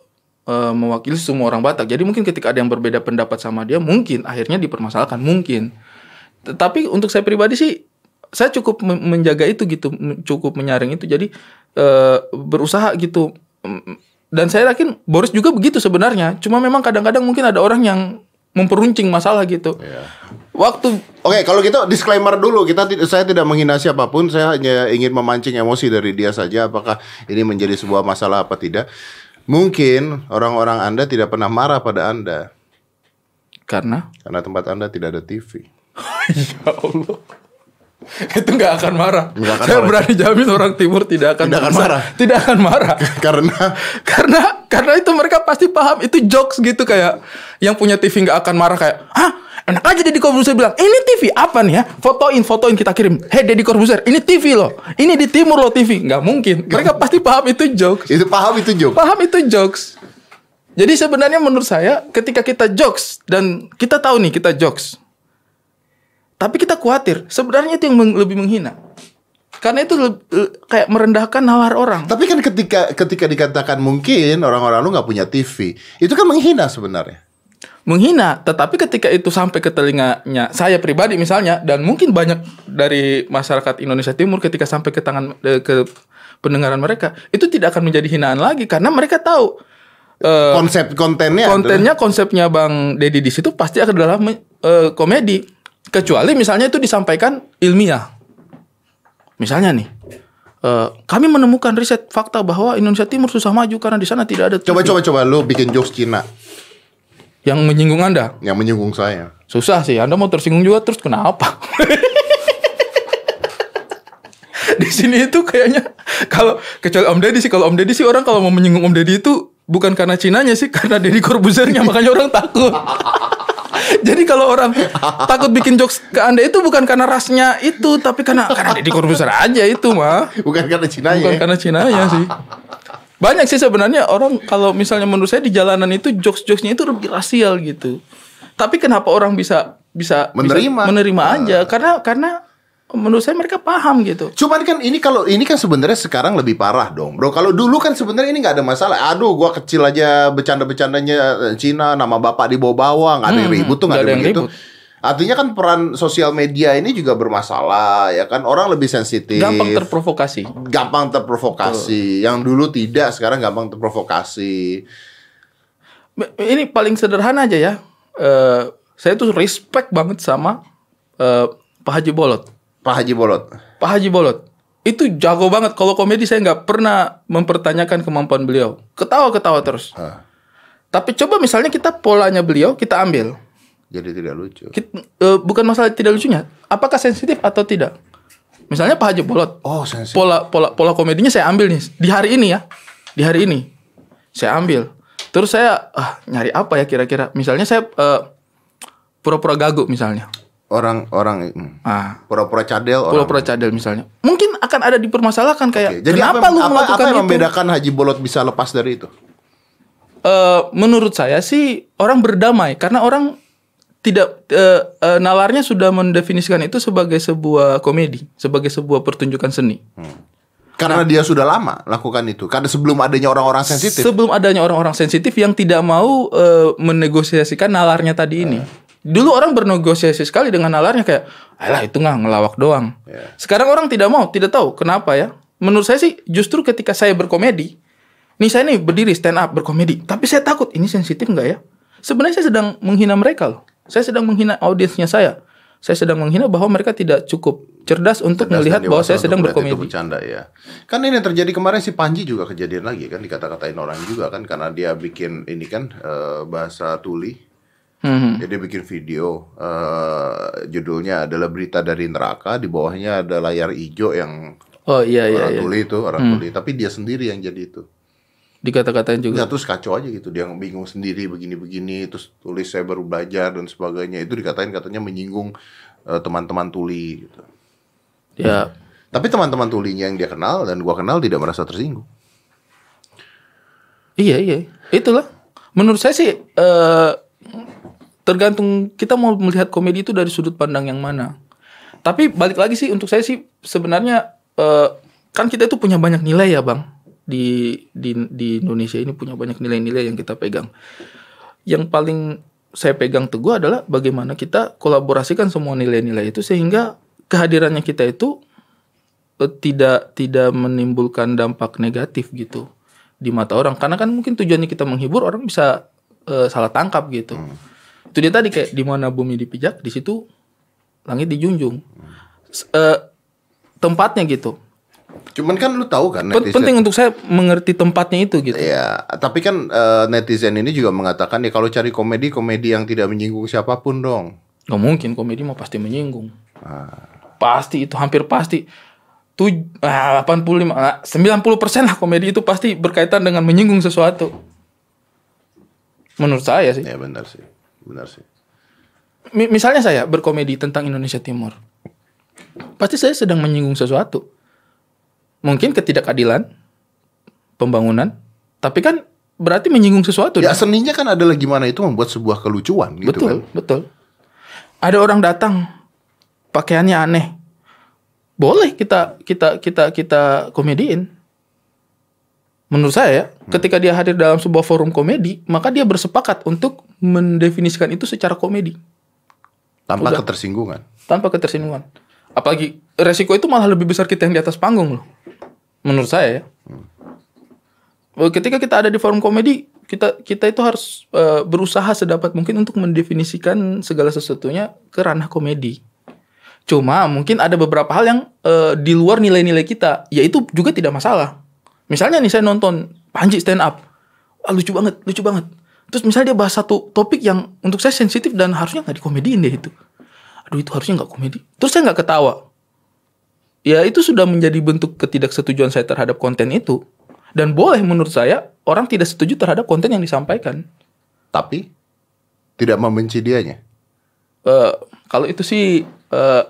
mewakili semua orang Batak. Jadi mungkin ketika ada yang berbeda pendapat sama dia mungkin akhirnya dipermasalahkan mungkin. Tetapi untuk saya pribadi sih saya cukup men- menjaga itu gitu, cukup menyaring itu. Jadi eh, berusaha gitu. Dan saya yakin Boris juga begitu sebenarnya. Cuma memang kadang-kadang mungkin ada orang yang memperuncing masalah gitu. Iya. Waktu Oke, kalau gitu disclaimer dulu. Kita saya tidak menghina siapa pun. Saya hanya ingin memancing emosi dari dia saja. Apakah ini menjadi sebuah masalah apa tidak? Mungkin orang-orang Anda tidak pernah marah pada Anda karena karena tempat Anda tidak ada TV. Ya Allah. itu nggak akan marah. Nggak akan saya marah. berani jamin orang timur tidak akan Tidak akan marah. Tidak akan marah. karena karena karena itu mereka pasti paham itu jokes gitu kayak yang punya TV nggak akan marah kayak hah enak aja Deddy Corbuzier bilang ini TV apa nih ya fotoin fotoin kita kirim hey Deddy Corbuzier ini TV loh ini di timur loh TV nggak mungkin mereka pasti paham itu jokes itu paham itu joke. paham itu jokes jadi sebenarnya menurut saya ketika kita jokes dan kita tahu nih kita jokes tapi kita khawatir sebenarnya itu yang meng- lebih menghina karena itu eh, kayak merendahkan nalar orang Tapi kan ketika ketika dikatakan mungkin orang-orang lu nggak punya TV, itu kan menghina sebenarnya. menghina. Tetapi ketika itu sampai ke telinganya saya pribadi misalnya dan mungkin banyak dari masyarakat Indonesia Timur ketika sampai ke tangan eh, ke pendengaran mereka itu tidak akan menjadi hinaan lagi karena mereka tahu eh, Konsep kontennya kontennya konsepnya Bang Deddy di situ pasti akan adalah me- eh, komedi kecuali misalnya itu disampaikan ilmiah. Misalnya nih eh, kami menemukan riset fakta bahwa Indonesia Timur susah maju karena di sana tidak ada Coba TV. coba coba lu bikin jokes Cina yang menyinggung Anda. yang menyinggung saya. Susah sih, Anda mau tersinggung juga terus kenapa? di sini itu kayaknya kalau kecuali Om Deddy sih kalau Om Deddy sih orang kalau mau menyinggung Om Deddy itu bukan karena Cinanya sih karena Deddy Corbuzernya makanya orang takut. Jadi kalau orang takut bikin jokes ke Anda itu bukan karena rasnya itu tapi karena karena Deddy Corbuzier aja itu mah. Bukan karena Cina Bukan ya. karena Cinanya sih. Banyak sih sebenarnya orang kalau misalnya menurut saya di jalanan itu jokes-jokesnya itu lebih rasial gitu. Tapi kenapa orang bisa bisa bisa Menerima. menerima aja? Karena karena menurut saya mereka paham gitu. Cuman kan ini kalau ini kan sebenarnya sekarang lebih parah dong, bro. Kalau dulu kan sebenarnya ini nggak ada masalah. Aduh, gua kecil aja bercanda-bercandanya Cina, nama bapak dibawa-bawa, nggak ada yang Hmm, ribut tuh nggak ada ada yang begitu. ribut. Artinya kan peran sosial media ini juga bermasalah, ya kan? Orang lebih sensitif, Gampang terprovokasi. gampang terprovokasi. Yang dulu tidak, sekarang gampang terprovokasi. Ini paling sederhana aja ya. Eh, saya tuh respect banget sama eh, Pak Haji Bolot. Pak Haji Bolot. Pak Haji Bolot itu jago banget. Kalau komedi saya nggak pernah mempertanyakan kemampuan beliau. Ketawa-ketawa terus. Ah, Tapi coba misalnya kita polanya beliau kita ambil. jadi tidak lucu. Kit- eh, bukan masalah tidak lucunya. Apakah sensitif atau tidak? Misalnya Pak Haji Bolot. Oh, sensitif. Pola pola pola komedinya saya ambil nih di hari ini ya. Di hari ini saya ambil. Terus saya ah, nyari apa ya kira-kira? Misalnya saya eh, pura-pura gagu misalnya. Orang-orang hmm, Ah, pura-pura cadel pura-pura cadel misalnya. Mungkin akan ada dipermasalahkan kayak Oke, Jadi kenapa apa, lu apa, melakukan apa yang itu? membedakan Haji Bolot bisa lepas dari itu? Eh, menurut saya sih orang berdamai karena orang tidak eh, eh, nalarnya sudah mendefinisikan itu sebagai sebuah komedi, sebagai sebuah pertunjukan seni. Karena dia sudah lama lakukan itu. Karena sebelum adanya orang-orang sensitif. Sebelum adanya orang-orang sensitif yang tidak mau eh, menegosiasikan nalarnya tadi ini. Dulu orang bernegosiasi sekali dengan nalarnya kayak, alah itu nggak ngelawak doang. Ya. Sekarang orang tidak mau, tidak tahu kenapa ya. Menurut saya sih justru ketika saya berkomedi, nih saya nih berdiri stand up berkomedi, tapi saya takut ini sensitif nggak ya? Sebenarnya saya sedang menghina mereka loh. Saya sedang menghina audiensnya saya. Saya sedang menghina bahwa mereka tidak cukup cerdas untuk Cerdas melihat bahwa saya sedang melihat itu berkomedi. bercanda ya. Kan ini yang terjadi kemarin si Panji juga kejadian lagi kan dikata-katain orang juga kan karena dia bikin ini kan eh, bahasa tuli. Hmm. Jadi bikin video eh, judulnya adalah berita dari neraka di bawahnya ada layar hijau yang Oh iya iya, orang iya. tuli itu orang tuli tapi dia sendiri yang jadi itu. Dikata-katain juga. Ya terus kacau aja gitu dia bingung sendiri begini-begini terus tulis saya baru belajar dan sebagainya itu dikatain katanya menyinggung eh, teman-teman tuli gitu. Ya, Tapi teman-teman tulinya yang dia kenal dan gua kenal tidak merasa tersinggung. Iya iya, itulah. Menurut saya sih eh, tergantung kita mau melihat komedi itu dari sudut pandang yang mana. Tapi balik lagi sih untuk saya sih sebenarnya eh, kan kita itu punya banyak nilai ya bang di di di Indonesia ini punya banyak nilai-nilai yang kita pegang. Yang paling saya pegang teguh adalah bagaimana kita kolaborasikan semua nilai-nilai itu sehingga kehadirannya kita itu eh, tidak tidak menimbulkan dampak negatif gitu di mata orang karena kan mungkin tujuannya kita menghibur orang bisa eh, salah tangkap gitu itu dia tadi kayak di mana bumi dipijak di situ langit dijunjung. Eh, tempatnya gitu. Cuman kan lu tahu kan netizen. penting untuk saya mengerti tempatnya itu gitu. Ya, tapi kan eh, netizen ini juga mengatakan ya kalau cari komedi komedi yang tidak menyinggung siapa pun dong. nggak mungkin komedi mah pasti menyinggung. Ah. pasti itu hampir pasti. Tuj ah, 85 ah, 90 persen lah komedi itu pasti berkaitan dengan menyinggung sesuatu. Menurut saya sih. Ya benar sih, benar sih. Mi- misalnya saya berkomedi tentang Indonesia Timur, pasti saya sedang menyinggung sesuatu. Mungkin ketidakadilan, pembangunan, tapi kan berarti menyinggung sesuatu. Ya dong. seninya kan adalah gimana itu membuat sebuah kelucuan gitu betul, kan. betul. Ada orang datang, pakaiannya aneh, boleh kita kita kita kita komediin. Menurut saya, ya, ketika dia hadir dalam sebuah forum komedi, maka dia bersepakat untuk mendefinisikan itu secara komedi. Tanpa Udah. ketersinggungan. tanpa ketersinggungan. Apalagi resiko itu malah lebih besar kita yang di atas panggung loh. Menurut saya ya. Eh, Ketika kita ada di forum komedi, kita kita itu harus eh, berusaha sedapat mungkin untuk mendefinisikan segala sesuatunya ke ranah komedi. Cuma mungkin ada beberapa hal yang eh, di luar nilai-nilai kita, yaitu juga tidak masalah. Misalnya nih saya nonton Panji stand up, Wah, lucu banget, lucu banget. Terus misalnya dia bahas satu topik yang untuk saya sensitif dan harusnya nggak dikomediin deh itu. Aduh itu harusnya nggak komedi. Terus saya nggak ketawa. Ya itu sudah menjadi bentuk ketidaksetujuan saya terhadap konten itu. Dan boleh menurut saya orang tidak setuju terhadap konten yang disampaikan. Tapi tidak membenci dianya. Eh, kalau itu sih eh,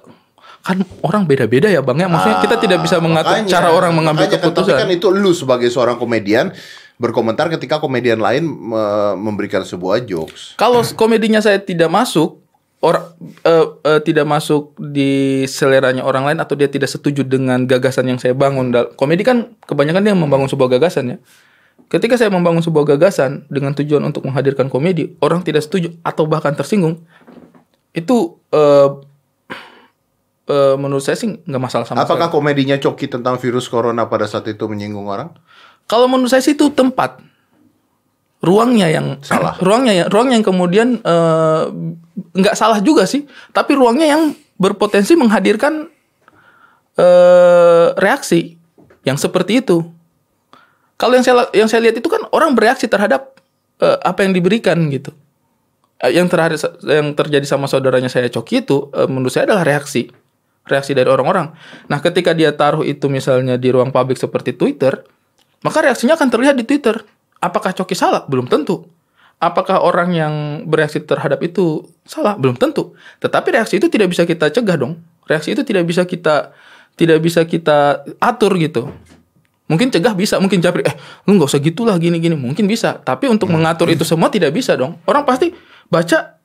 kan orang beda-beda ya bang ya. Maksudnya kita tidak bisa mengatur Makanya- cara orang mengambil makanya kan, keputusan. Tapi kan itu lu sebagai seorang komedian berkomentar ketika komedian lain me- memberikan sebuah jokes. Kalau komedinya saya tidak masuk, orang eh, eh, tidak masuk di seleranya orang lain atau dia tidak setuju dengan gagasan yang saya bangun. Komedi kan kebanyakan dia membangun sebuah gagasan ya. Ketika saya membangun sebuah gagasan dengan tujuan untuk menghadirkan komedi, orang tidak setuju atau bahkan tersinggung, itu eh, eh, menurut saya sih nggak masalah sama Apakah sekali. komedinya Coki tentang virus corona pada saat itu menyinggung orang? Kalau menurut saya sih itu tempat ruangnya yang Salah. ruangnya yang ruang yang kemudian eh, nggak salah juga sih tapi ruangnya yang berpotensi menghadirkan eh, reaksi yang seperti itu kalau yang saya yang saya lihat itu kan orang bereaksi terhadap eh, apa yang diberikan gitu yang terhadap yang terjadi sama saudaranya saya Coki itu eh, menurut saya adalah reaksi reaksi dari orang-orang nah ketika dia taruh itu misalnya di ruang publik seperti Twitter maka reaksinya akan terlihat di Twitter. Apakah Coki salah? Belum tentu. Apakah orang yang bereaksi terhadap itu salah? Belum tentu. Tetapi reaksi itu tidak bisa kita cegah dong. Reaksi itu tidak bisa kita tidak bisa kita atur gitu. Mungkin cegah bisa, mungkin japri, eh lu nggak usah gitulah gini-gini. Mungkin bisa. Tapi untuk mengatur itu semua tidak bisa dong. Orang pasti baca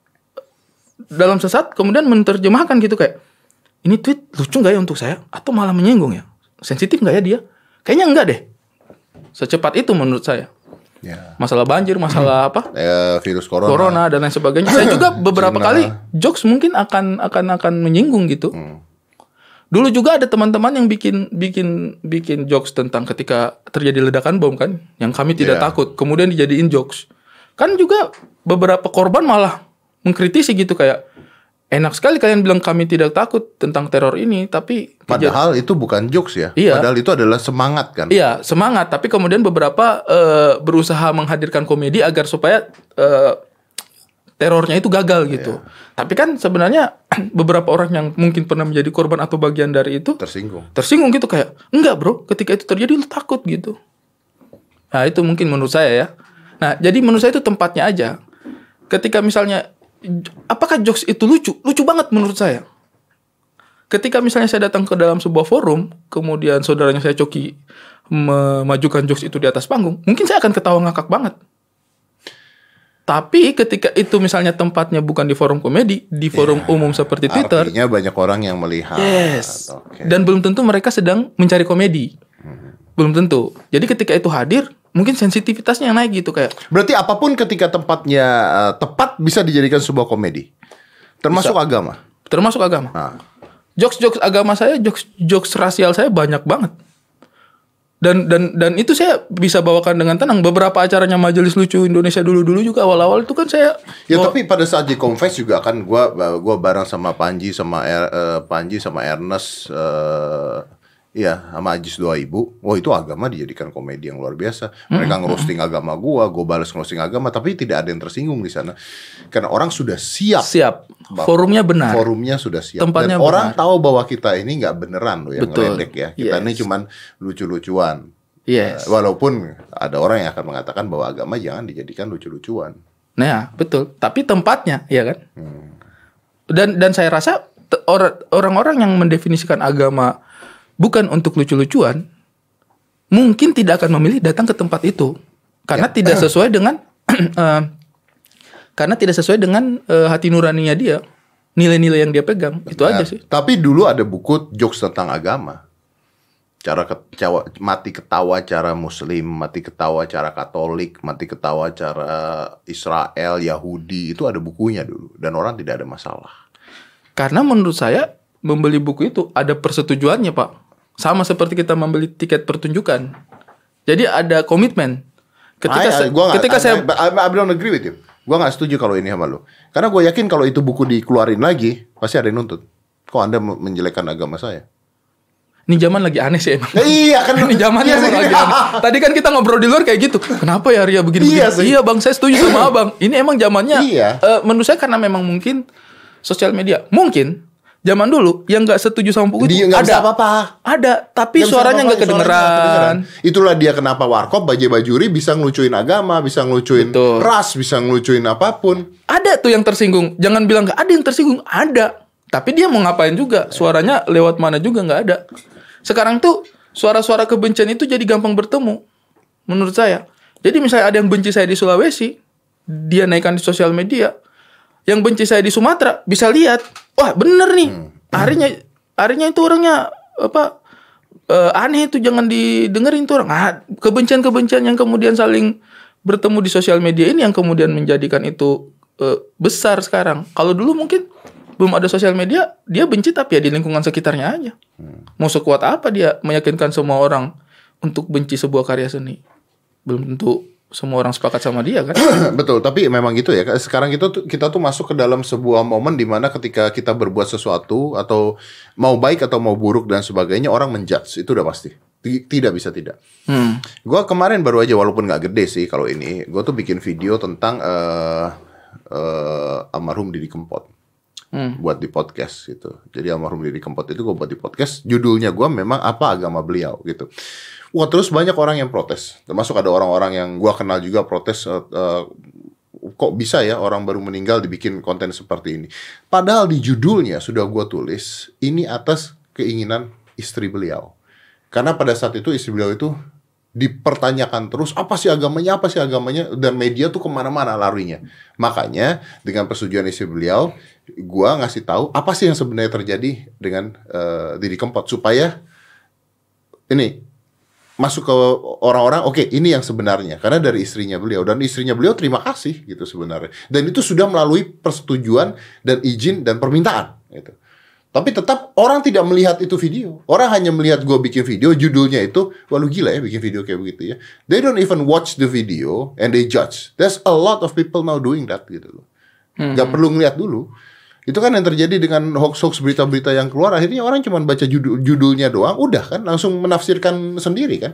dalam sesat kemudian menerjemahkan gitu kayak ini tweet lucu nggak ya untuk saya? Atau malah menyinggung ya? Sensitif nggak ya dia? Kayaknya enggak deh. Secepat itu menurut saya. Ya. masalah banjir masalah apa? Eh, virus corona. corona dan lain sebagainya. Saya juga beberapa kali jokes mungkin akan akan akan menyinggung gitu. Dulu juga ada teman-teman yang bikin bikin bikin jokes tentang ketika terjadi ledakan bom kan yang kami tidak Iya. takut. Kemudian dijadiin jokes. Kan juga beberapa korban malah mengkritisi gitu kayak enak sekali kalian bilang kami tidak takut tentang teror ini tapi Padahal itu bukan jokes ya. Iya. Padahal itu adalah semangat kan. Iya semangat, tapi kemudian beberapa eh, berusaha menghadirkan komedi agar supaya eh, terornya itu gagal gitu. Tapi kan sebenarnya beberapa orang yang mungkin pernah menjadi korban atau bagian dari itu Tersinggung. tersinggung gitu kayak enggak bro, ketika itu terjadi lu takut gitu. Nah itu mungkin menurut saya ya. Nah jadi menurut saya itu tempatnya aja. Ketika misalnya apakah jokes itu lucu? Lucu banget menurut saya. Ketika misalnya saya datang ke dalam sebuah forum, kemudian saudaranya saya Coki memajukan jokes itu di atas panggung, mungkin saya akan ketawa ngakak banget. Tapi ketika itu misalnya tempatnya bukan di forum komedi, di forum umum seperti Twitter, Artinya banyak orang yang melihat. Yes. Oke. Dan belum tentu mereka sedang mencari komedi. Belum tentu. Jadi ketika itu hadir, mungkin sensitivitasnya yang naik gitu kayak Berarti apa pun ketika tempatnya eh, tepat bisa dijadikan sebuah komedi. Termasuk agama. termasuk agama. Nah, Jokes-jokes agama saya, jokes jokes rasial saya banyak banget. Dan dan dan itu saya bisa bawakan dengan tenang. Beberapa acaranya Majelis Lucu Indonesia dulu-dulu juga awal-awal itu kan saya Ya bawa- tapi pada saat di Confess juga kan gua gua bareng sama Panji sama Er- eh, Panji sama Ernest eh iya sama Ajis 2000. Wah itu agama dijadikan komedi yang luar biasa. Mereka ngerosting agama gua, gua balas ngerosting agama tapi tidak ada yang tersinggung di sana. Karena orang sudah siap. siap. Forumnya benar. Forumnya sudah siap. Tempatnya Dan orang tahu bahwa kita ini nggak beneran loh yang Betul. ngeledek ya. Kita Yes. ini cuman lucu-lucuan. Yes. Eh, Walaupun ada orang yang akan mengatakan bahwa agama jangan dijadikan lucu-lucuan. Nah, betul. Tapi tempatnya, ya kan? Dan dan saya rasa orang-orang yang mendefinisikan agama bukan untuk lucu-lucuan, mungkin tidak akan memilih datang ke tempat itu karena tidak sesuai dengan eh, karena tidak sesuai dengan eh, hati nuraninya dia, nilai-nilai yang dia pegang. Itu aja sih. Tapi dulu ada buku jokes tentang agama. Cara ketawa, mati ketawa cara Muslim, mati ketawa cara Katolik, mati ketawa cara Israel, Yahudi itu ada bukunya dulu dan orang tidak ada masalah. Karena menurut saya membeli buku itu ada persetujuannya, Pak. Sama seperti kita membeli tiket pertunjukan. Jadi ada komitmen. Ketika I- saya, gua nggak- ketika I, saya I, I, I don't agree with you. Gua nggak setuju kalau ini sama lu. Karena gue yakin kalau itu buku dikeluarin lagi pasti ada yang nuntut. Kok anda me- menjelekkan agama saya? ini zaman lagi aneh sih emang. Ya, iya kan. ini zamannya Iya emang lagi aneh. Tadi kan kita ngobrol di luar kayak gitu. Kenapa ya Ria begini Iya begini? sih. Iya Bang, saya setuju sama Abang. Ini emang zamannya Iya. eh, menurut saya karena memang mungkin sosial media. Mungkin zaman dulu yang nggak setuju sama buku Dia itu nggak ada. bisa apa-apa. Ada, tapi bisa suaranya nggak kedengeran. Itulah dia kenapa Warkop Bajai Bajuri bisa ngelucuin agama, bisa ngelucuin Betul. ras, bisa ngelucuin apa pun. Ada tuh yang tersinggung. Jangan bilang nggak ada yang tersinggung. Ada. Tapi dia mau ngapain juga? Suaranya lewat mana juga nggak ada. Sekarang tuh suara-suara kebencian itu jadi gampang bertemu. Menurut saya. Jadi misalnya ada yang benci saya di Sulawesi, dia naikkan di sosial media. Yang benci saya di Sumatera bisa lihat, wah bener nih. Harinya, harinya itu orangnya apa? eh, aneh itu jangan didengerin tuh orang. Ah, kebencian-kebencian yang kemudian saling bertemu di sosial media ini yang kemudian menjadikan itu eh, besar sekarang. Kalau dulu mungkin belum ada sosial media, dia benci tapi ya di lingkungan sekitarnya aja. Mau sekuat apa dia meyakinkan semua orang untuk benci sebuah karya seni? Belum tentu semua orang sepakat sama dia kan? Betul, tapi memang gitu ya. Sekarang itu tuh- kita tuh masuk ke dalam sebuah momen di mana ketika kita berbuat sesuatu atau mau baik atau mau buruk dan sebagainya orang menjudge itu udah pasti. Ti- Tidak bisa tidak. Hmm. Gua kemarin baru aja walaupun nggak gede sih kalau ini, gue tuh bikin video tentang eh eh, almarhum Didi Kempot. Hmm. buat di podcast gitu. Jadi almarhum Didi Kempot itu gue buat di podcast. Judulnya gue memang apa agama beliau gitu. Wah terus banyak orang yang protes. Termasuk ada orang-orang yang gue kenal juga protes. eh, eh, kok bisa ya orang baru meninggal dibikin konten seperti ini. Padahal di judulnya sudah gue tulis ini atas keinginan istri beliau. Karena pada saat itu istri beliau itu dipertanyakan terus apa sih agamanya apa sih agamanya dan media tuh ke mana-mana larinya makanya dengan persetujuan istri beliau gua ngasih tahu apa sih yang sebenarnya terjadi dengan uh, Didi Kempot supaya ini masuk ke orang-orang oke ini yang sebenarnya karena dari istrinya beliau dan istrinya beliau terima kasih gitu sebenarnya dan itu sudah melalui persetujuan dan izin dan permintaan gitu tapi tetap orang tidak melihat itu video. Orang hanya melihat gue bikin video, judulnya itu, wah lu gila ya bikin video kayak begitu ya. They don't even watch the video and they judge. There's a lot of people now doing that gitu loh. Hmm. Gak perlu ngeliat dulu. Itu kan yang terjadi dengan hoax-hoax berita-berita yang keluar. Akhirnya orang cuma baca judul judulnya doang, udah kan langsung menafsirkan sendiri kan.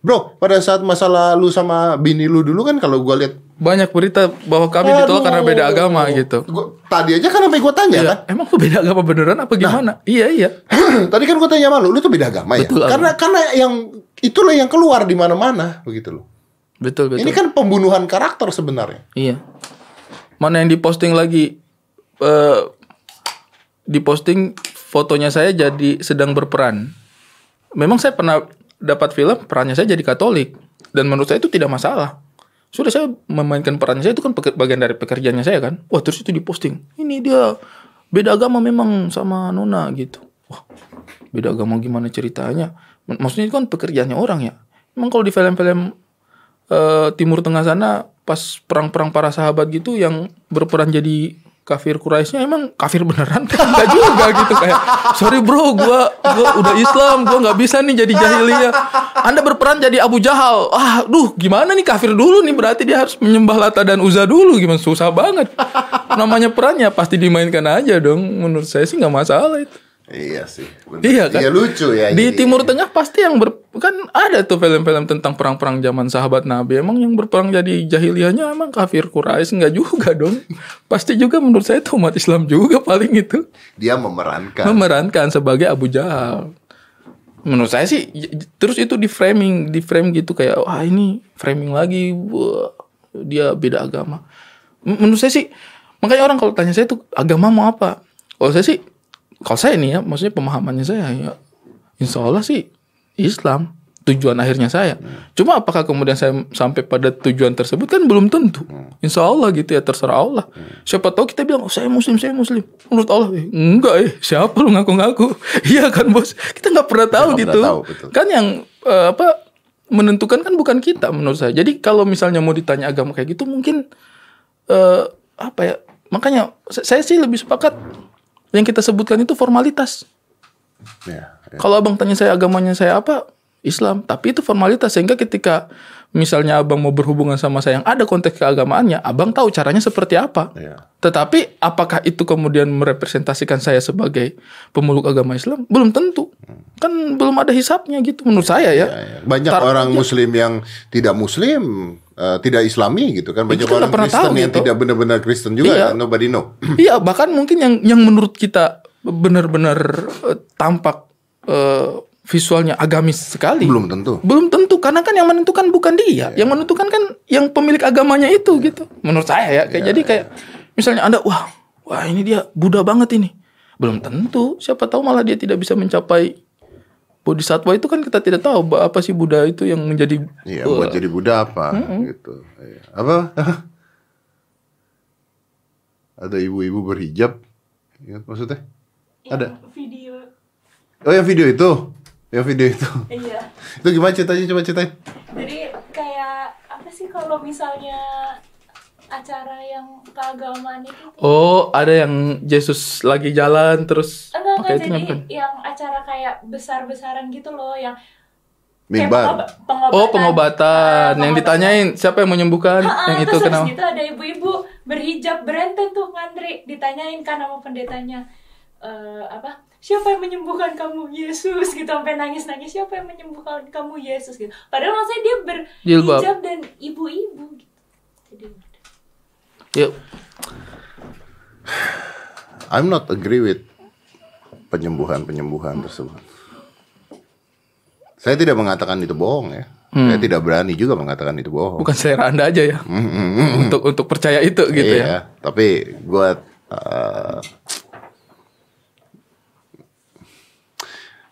Bro, pada saat masalah lu sama bini lu dulu kan kalau gua lihat banyak berita bahwa kami Aduh, ditolak karena beda agama gitu. Gua, tadi aja kan sampai gua tanya iya, kan, emang lu beda agama beneran apa nah. gimana? Nah, iya iya. tadi kan gua tanya sama lu, lu tuh beda agama ya? betul, ya? Karena karena yang itulah yang keluar di mana-mana begitu loh. Betul betul. Ini kan pembunuhan karakter sebenarnya. Iya. Mana yang diposting lagi uh, diposting fotonya saya jadi sedang berperan. Memang saya pernah dapat film perannya saya jadi Katolik dan menurut saya itu tidak masalah. Sudah saya memainkan peran saya itu kan bagian dari pekerjaannya saya kan. Wah terus itu diposting. Ini dia beda agama memang sama Nona gitu. Wah beda agama gimana ceritanya? Maksudnya itu kan pekerjaannya orang ya. Memang kalau di film-film uh, Timur Tengah sana pas perang-perang para sahabat gitu yang berperan jadi kafir Quraisynya emang kafir beneran? Enggak juga gitu kayak sorry bro gua gua udah Islam gua nggak bisa nih jadi jahiliyah. Anda berperan jadi Abu Jahal. Ah duh gimana nih kafir dulu nih? Berarti dia harus menyembah Lata dan Uzza dulu. Gimana? Susah banget. Namanya perannya pasti dimainkan aja dong. Menurut saya sih nggak masalah itu Iya sih. Bener. Iya kan? Iya lucu ya. Di jadi. Timur Tengah pasti yang ber kan ada tuh film-film tentang perang-perang zaman sahabat Nabi. Emang yang berperang jadi jahiliyahnya emang kafir Quraisy enggak juga dong. Pasti juga menurut saya itu umat Islam juga paling itu. Dia memerankan. Memerankan sebagai Abu Jahal. Menurut saya sih terus itu di framing, di frame gitu kayak wah ini framing lagi wah, dia beda agama. Menurut saya sih makanya orang kalau tanya saya tuh agama mau apa? Kalau saya sih kalau saya nih ya, maksudnya pemahamannya saya ya, insya Allah sih Islam tujuan akhirnya saya. Hmm. Cuma apakah kemudian saya sampai pada tujuan tersebut kan belum tentu. Hmm. Insya Allah gitu ya terserah Allah. Hmm. Siapa tahu kita bilang oh, saya Muslim, saya Muslim. Menurut Allah eh, enggak eh siapa lu ngaku-ngaku? Iya kan bos. Kita nggak pernah tahu gitu. Tahu, Kan yang uh, apa menentukan kan bukan kita menurut saya. Jadi kalau misalnya mau ditanya agama kayak gitu mungkin uh, apa ya? Makanya saya sih lebih sepakat yang kita sebutkan itu formalitas. Ya, ya. Kalau abang tanya saya agamanya saya apa, Islam. Tapi itu formalitas sehingga ketika misalnya abang mau berhubungan sama saya yang ada konteks keagamaannya, abang tahu caranya seperti apa. Ya. Tetapi apakah itu kemudian merepresentasikan saya sebagai pemeluk agama Islam? Belum tentu. Kan belum ada hisapnya gitu menurut saya ya. ya, ya. Banyak Tar orang Muslim yang tidak Muslim Uh, tidak Islami gitu kan banyak orang Kristen tahu, yang gitu. tidak benar-benar Kristen juga iya. nobody know iya bahkan mungkin yang yang menurut kita benar-benar uh, tampak uh, visualnya agamis sekali. Belum tentu. Belum tentu karena kan yang menentukan bukan dia, yeah. yang menentukan kan yang pemilik agamanya itu yeah. gitu. Menurut saya ya kayak yeah, jadi kayak yeah. misalnya Anda wah, wah ini dia Buddha banget ini. Belum tentu, siapa tahu malah dia tidak bisa mencapai bodhisatwa itu kan kita tidak tahu apa sih Buddha itu yang menjadi Iya, uh, buat jadi Buddha apa uh -uh. gitu. Iya. Apa? Ada ibu-ibu berhijab. Ya, maksudnya? Yang Ada. Video. Oh, yang video itu. Yang video itu. Iya. itu gimana ceritanya coba ceritain. Jadi kayak apa sih kalau misalnya acara yang keagamaan itu? Oh, ada yang Yesus lagi jalan terus enggak, enggak. jadi itu yang acara kayak besar-besaran gitu loh yang Mimbar. Pengobatan. Oh, pengobatan. Uh, yang ditanyain siapa yang menyembuhkan? Ha, yang itu kenapa? Terus gitu ada ibu-ibu berhijab berenten tuh ngantri. Ditanyain kan sama pendetanya uh, apa siapa yang menyembuhkan kamu Yesus? Gitu sampai nangis nangis siapa yang menyembuhkan kamu Yesus? Gitu. Padahal maksudnya dia berhijab dan ibu-ibu gitu. Jadi yuk. I'm not agree with penyembuhan penyembuhan tersebut saya tidak mengatakan itu bohong ya Hmm. Saya tidak berani juga mengatakan itu bohong. Bukan selera Anda aja ya. Hmm, hmm, hmm, untuk untuk percaya itu gitu iya, ya. Tapi gue uh,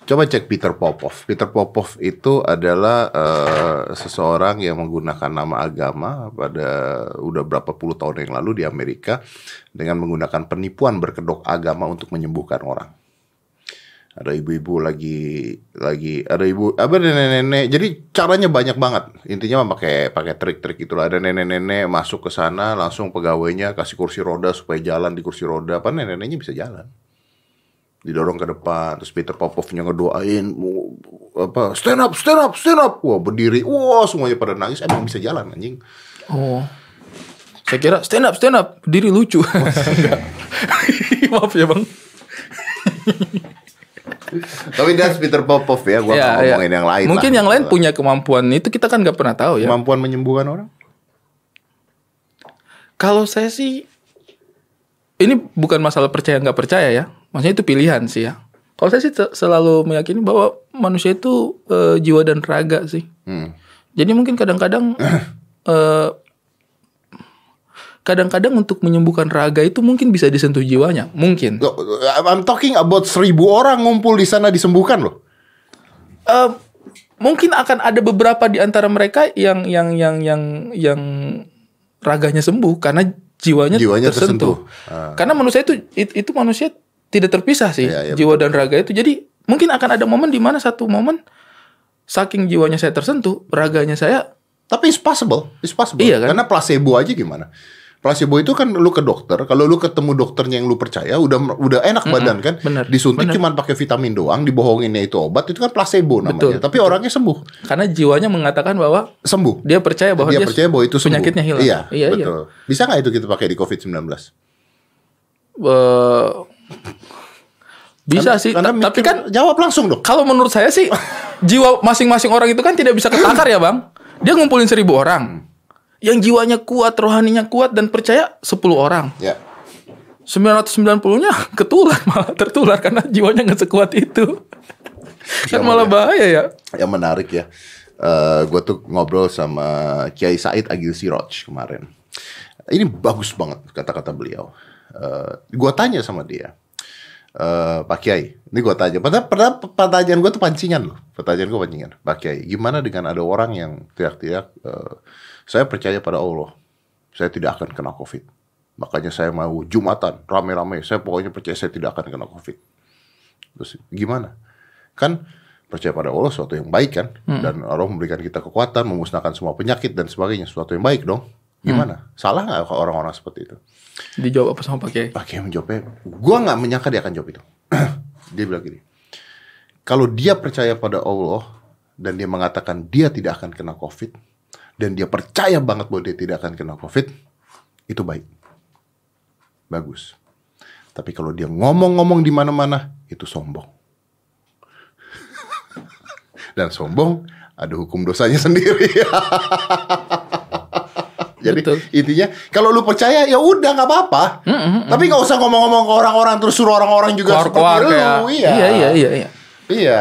Coba cek Peter Popov. Peter Popov itu adalah eh, seseorang yang menggunakan nama agama pada udah berapa puluh tahun yang lalu di Amerika dengan menggunakan penipuan berkedok agama untuk menyembuhkan orang. Ada ibu-ibu lagi lagi ada ibu apa nenek-nenek. Jadi caranya banyak banget. Intinya mah pakai pakai trik-trik itulah. Ada nenek-nenek masuk ke sana langsung pegawainya kasih kursi roda supaya jalan di kursi roda. Apa nenek-neneknya bisa jalan didorong ke depan terus Peter Popovnya ngedoain apa stand up stand up stand up wah berdiri wah semuanya pada nangis emang bisa jalan anjing Oh. Saya kira stand up, stand up, diri lucu. Maaf ya bang. tapi that's Peter Popov ya gua nggak Ya, ngomongin ya. yang lain Mungkin lah. yang lain punya kemampuan itu kita kan nggak pernah tahu ya. kemampuan menyembuhkan orang Kalau saya sih ini bukan masalah percaya nggak percaya ya. Maksudnya itu pilihan sih ya. Kalau saya sih selalu meyakini bahwa manusia itu eh, jiwa dan raga sih. hmm. Jadi mungkin kadang-kadang eh, kadang-kadang untuk menyembuhkan raga itu mungkin bisa disentuh jiwanya, mungkin. Loh, I'm talking about seribu orang ngumpul di sana disembuhkan loh Eh, mungkin akan ada beberapa di antara mereka yang yang yang yang yang raganya sembuh karena jiwanya, Jiwanya tersentuh. tersentuh. Ah. Karena manusia itu it- itu manusia tidak terpisah sih Iya, iya, jiwa dan raga itu. Jadi mungkin akan ada momen di mana satu momen saking jiwanya saya tersentuh, raganya saya tapi it's possible it's possible Iya kan? karena placebo aja gimana Placebo itu kan lu ke dokter, kalau lu ketemu dokternya yang lu percaya udah udah enak badan kan. bener, Disuntik bener. cuman pakai vitamin doang, dibohonginnya itu obat, itu kan placebo namanya. Betul, Tapi orangnya sembuh. karena jiwanya mengatakan bahwa Sembuh. dia percaya bahwa dia dia, percaya bahwa itu sembuh. penyakitnya hilang. Iya, iya, iya. betul. Bisa nggak itu kita pakai di COVID-19? Eh, bisa sih, Karena Ta- tapi kan jawab langsung dong. kalau menurut saya sih jiwa masing-masing orang itu kan tidak bisa ketakar ya bang. Dia ngumpulin seribu orang, yang jiwanya kuat, rohaninya kuat dan percaya 10 orang. Ya. 990-nya ketular malah tertular karena jiwanya nggak sekuat itu. kan malah bahaya ya. Yang menarik ya. Eh gue tuh ngobrol sama Kiai Said Agil Siroj kemarin. Ini bagus banget kata-kata beliau. Eh gue tanya sama dia, eh Pak Kiai, ini gue tanya. Padahal, padahal pertanyaan gue tuh pancingan loh. Pertanyaan gue pancingan. Pak Kiai, gimana dengan ada orang yang teriak-teriak, eh, saya percaya pada Allah, saya tidak akan kena COVID. Makanya saya mau jumatan, rame-rame. Saya pokoknya percaya saya tidak akan kena COVID. Terus gimana? Kan percaya pada Allah suatu yang baik kan dan Allah memberikan kita kekuatan memusnahkan semua penyakit dan sebagainya suatu yang baik dong gimana salah nggak orang-orang seperti itu Dijawab apa sama Pak Kiai? Pak Kiai menjawabnya gua nggak menyangka dia akan jawab itu dia bilang gini kalau dia percaya pada Allah dan dia mengatakan dia tidak akan kena covid dan dia percaya banget bahwa dia tidak akan kena covid itu baik bagus tapi kalau dia ngomong-ngomong di mana-mana itu sombong dan sombong ada hukum dosanya sendiri. Jadi Betul. intinya kalau lu percaya ya udah nggak apa-apa. Tapi nggak usah ngomong-ngomong ke orang-orang terus suruh orang-orang juga Keluar-keluar seperti lu. Iya. iya iya iya iya. Iya.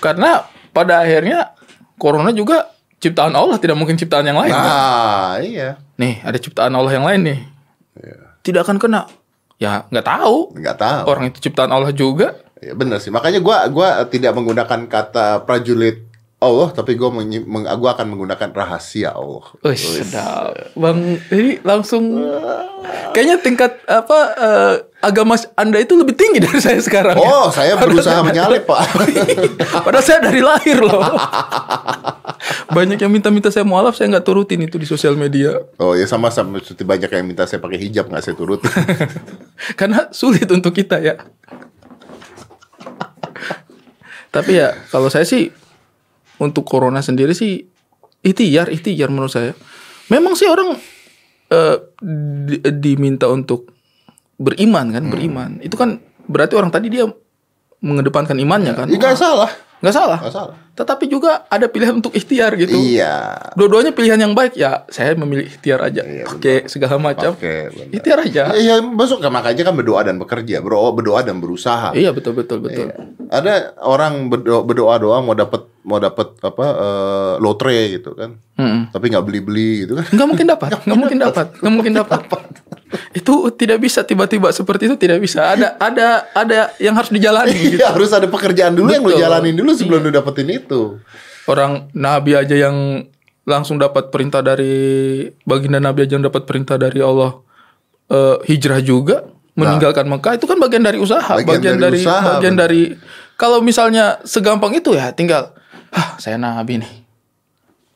Karena pada akhirnya corona juga ciptaan Allah tidak mungkin ciptaan yang lain. kan? Nah, iya. Nih ada ciptaan Allah yang lain nih. Tidak akan kena. Ya nggak tahu. Nggak tahu. Orang itu ciptaan Allah juga. Ya, bener sih. Makanya gua gua tidak menggunakan kata prajurit Allah, tapi gua menyi- meng- gua akan menggunakan rahasia Allah. Wih, sedap. Bang, ini langsung kayaknya tingkat apa eh, agama Anda itu lebih tinggi dari saya sekarang. ya. Oh, saya berusaha menyalip, Pak. Padahal saya dari lahir loh. Banyak yang minta-minta saya mualaf, saya nggak turutin itu di sosial media. Oh ya sama sama seperti banyak yang minta saya pakai hijab nggak saya turut. Karena sulit untuk kita ya. Tapi ya kalau saya sih untuk corona sendiri sih ikhtiar, ikhtiar menurut saya. Memang sih orang di- diminta untuk beriman kan, beriman. Itu kan berarti orang tadi dia mengedepankan imannya kan. Ya, nggak salah. Nggak salah. Nggak salah. Tetapi juga ada pilihan untuk ikhtiar gitu. Iya. Dua-duanya pilihan yang baik ya. Saya memilih ikhtiar aja. Iya. Pakai segala macam. Oke. Ikhtiar aja. Iya, masuk kan makanya kan berdoa dan bekerja, berdoa berdoa dan berusaha. Iya betul betul betul. Iya. Ada orang berdoa, berdoa doang mau dapat mau dapat apa eh, lotre gitu kan. Mm-mm. Tapi nggak beli-beli gitu kan. Nggak mungkin dapat, nggak mungkin dapat, nggak mungkin dapat. Itu tidak bisa tiba-tiba seperti itu tidak bisa ada ada ada yang harus dijalani gitu. Iya, harus ada pekerjaan dulu yang lu Betul. jalanin dulu sebelum lu dapetin itu. orang nabi aja yang langsung dapat perintah dari baginda nabi aja yang dapat perintah dari Allah eh, hijrah juga meninggalkan Mekah itu kan bagian dari usaha Bagian bagian, dari dari, usaha, bagian benar. dari kalau misalnya segampang itu ya tinggal ah saya nabi nih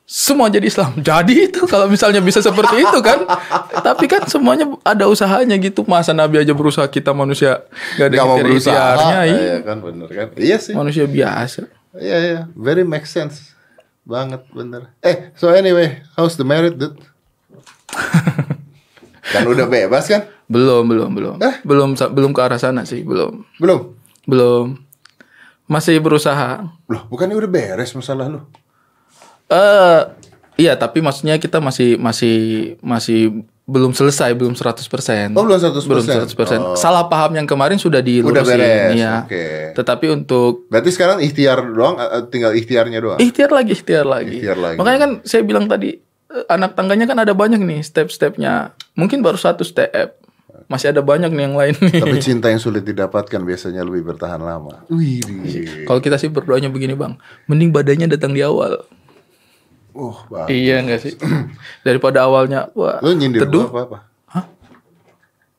semua jadi Islam jadi itu kalau misalnya bisa seperti itu kan tapi kan semuanya ada usahanya gitu masa nabi aja berusaha kita manusia gak ada Gak mau berusaha. ikhtiarnya iya. Iya kan bener kan? Iya sih. manusia biasa Iya iya, very make sense. Banget bener. Eh, so anyway, how's the married dude? kan udah bebas kan? Belum, belum, belum. Eh? Belum belum ke arah sana sih, belum. Belum? Belum. Masih berusaha. Loh, bukannya udah beres masalah lu? Eh, iya, tapi maksudnya kita masih masih masih belum selesai, belum 100%. Oh, belum 100%. Belum 100%. Oh. Salah paham yang kemarin sudah dilurusin, Udah beres, iya. oke. Tetapi untuk Berarti sekarang ikhtiar doang, eh, tinggal ikhtiarnya doang? ikhtiar lagi, ikhtiar lagi. Ikhtiar lagi. Makanya kan saya bilang tadi eh, anak tangganya kan ada banyak nih step-stepnya. Mungkin baru satu step. Masih ada banyak nih yang lain nih. Tapi cinta yang sulit didapatkan biasanya lebih bertahan lama. Wih, Kalau kita sih berdoanya begini bang, mending badainya datang di awal. Oh, bang. Iya enggak sih? Daripada awalnya wah Lu nyindir teduh. gua apa-apa?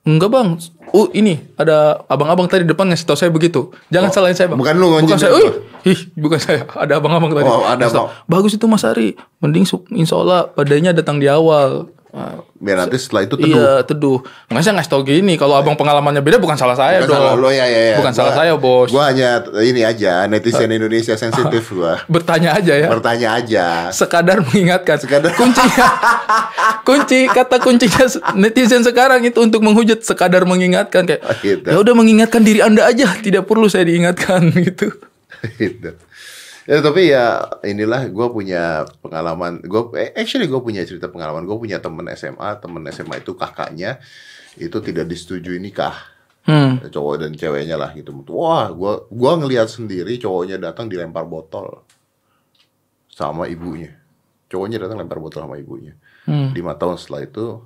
Enggak bang. Uh ini ada abang-abang tadi depan ngasih tahu saya begitu. Jangan salahin saya bang. bukan lu Bukan saya. gua. Ih, bukan saya. Ada abang-abang tadi. Oh, ada abang. Bagus itu Mas Ari. Mending su- insya Allah badainya datang di awal. Nanti setelah itu teduh. Iya teduh. Nggak saya ngasih tahu gini. Kalau abang pengalamannya beda bukan salah saya Bukan dong. salah lo ya, ya, ya. Bukan Gua- salah saya bos. Gua hanya ini aja netizen Indonesia sensitif gua. Bertanya aja ya. Bertanya aja. sekadar mengingatkan. Sekadar. kuncinya kunci kata kuncinya netizen sekarang itu untuk menghujat sekadar mengingatkan kayak Oh, gitu. ya udah mengingatkan diri anda aja tidak perlu saya diingatkan gitu. gitu. Ya tapi ya inilah gue punya pengalaman. Gue actually gue punya cerita pengalaman. Gue punya temen SMA. Temen SMA itu kakaknya itu tidak disetujui nikah. Hmm. Cowok dan ceweknya lah gitu. Wah, gue gua ngelihat sendiri cowoknya datang dilempar botol sama ibunya. Cowoknya datang lempar botol sama ibunya. Hmm. Lima tahun setelah itu,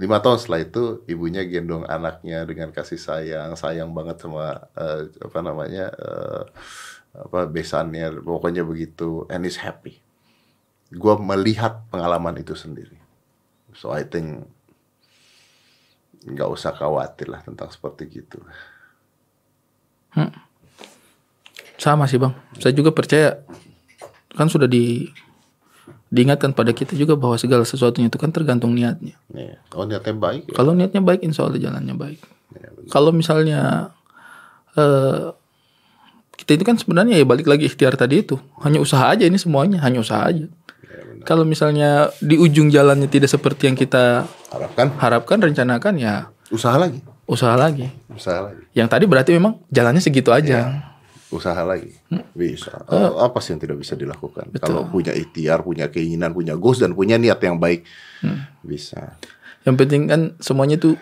lima tahun setelah itu ibunya gendong anaknya dengan kasih sayang, sayang banget sama eh, apa namanya eh, apa besannya, pokoknya begitu, and is happy. Gua melihat pengalaman itu sendiri, so I think nggak usah khawatir lah tentang seperti gitu. Sama sih bang. Saya juga percaya kan sudah di diingatkan pada kita juga bahwa segala sesuatunya itu kan tergantung niatnya. Nih, kalau niatnya baik, ya, Kalau niatnya baik, insya Allah jalannya baik. ya benar. Kalau misalnya eh kita itu kan sebenarnya ya balik lagi ikhtiar tadi itu hanya usaha aja ini semuanya hanya usaha aja. Kalau misalnya di ujung jalannya tidak seperti yang kita harapkan harapkan rencanakan ya usaha lagi, usaha lagi. usaha lagi, Yang tadi berarti memang jalannya segitu aja. usaha lagi, Hmm. bisa. Oh. Eh, apa sih yang tidak bisa dilakukan? Kalau punya ikhtiar, punya keinginan, punya goals dan punya niat yang baik, Hmm. bisa. Yang penting kan semuanya itu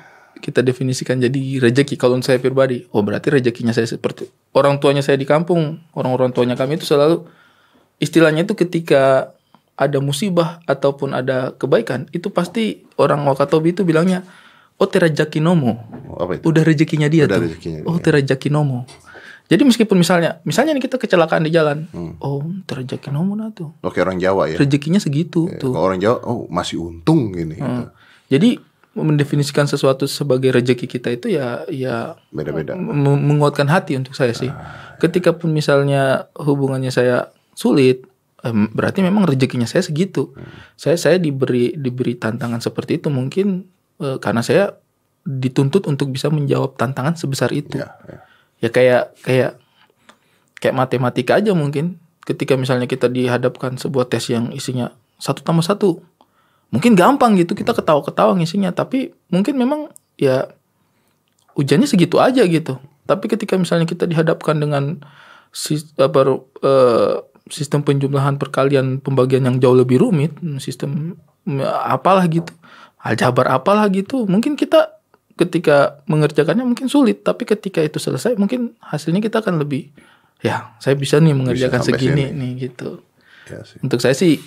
kita definisikan jadi rezeki kalau saya pribadi. Oh berarti rezekinya saya seperti orang tuanya saya di kampung, orang-orang tuanya kami itu selalu istilahnya itu ketika ada musibah ataupun ada kebaikan itu pasti orang Wakatobi itu bilangnya oh terajaki nomo. Oh, Apa itu? Udah rezekinya dia Udah tuh. rezekinya oh dia. terajaki nomo. Jadi meskipun misalnya, misalnya nih kita kecelakaan di jalan, Hmm. oh terajaki nomo nah tuh. Oke orang Jawa ya. Rezekinya segitu tuh. Kalau orang Jawa, oh masih untung gini. gitu. Hmm. Jadi mendefinisikan sesuatu sebagai rezeki kita itu ya ya Beda-beda. menguatkan hati untuk saya sih. Ketika pun misalnya hubungannya saya sulit, berarti memang rezekinya saya segitu. Saya saya diberi diberi tantangan seperti itu mungkin eh, karena saya dituntut untuk bisa menjawab tantangan sebesar itu. Ya, ya. Ya kayak kayak kayak matematika aja mungkin. Ketika misalnya kita dihadapkan sebuah tes yang isinya satu tambah satu, mungkin gampang gitu kita ketawa-ketawa ngisinya. Tapi mungkin memang ya ujiannya segitu aja gitu. Tapi ketika misalnya kita dihadapkan dengan apa, eh, sistem penjumlahan perkalian pembagian yang jauh lebih rumit, sistem mm, apalah gitu, aljabar apalah gitu, mungkin kita ketika mengerjakannya mungkin sulit, tapi ketika itu selesai mungkin hasilnya kita akan lebih ya saya bisa nih mengerjakan sampai segini sini. nih gitu. Ya sih. Untuk saya sih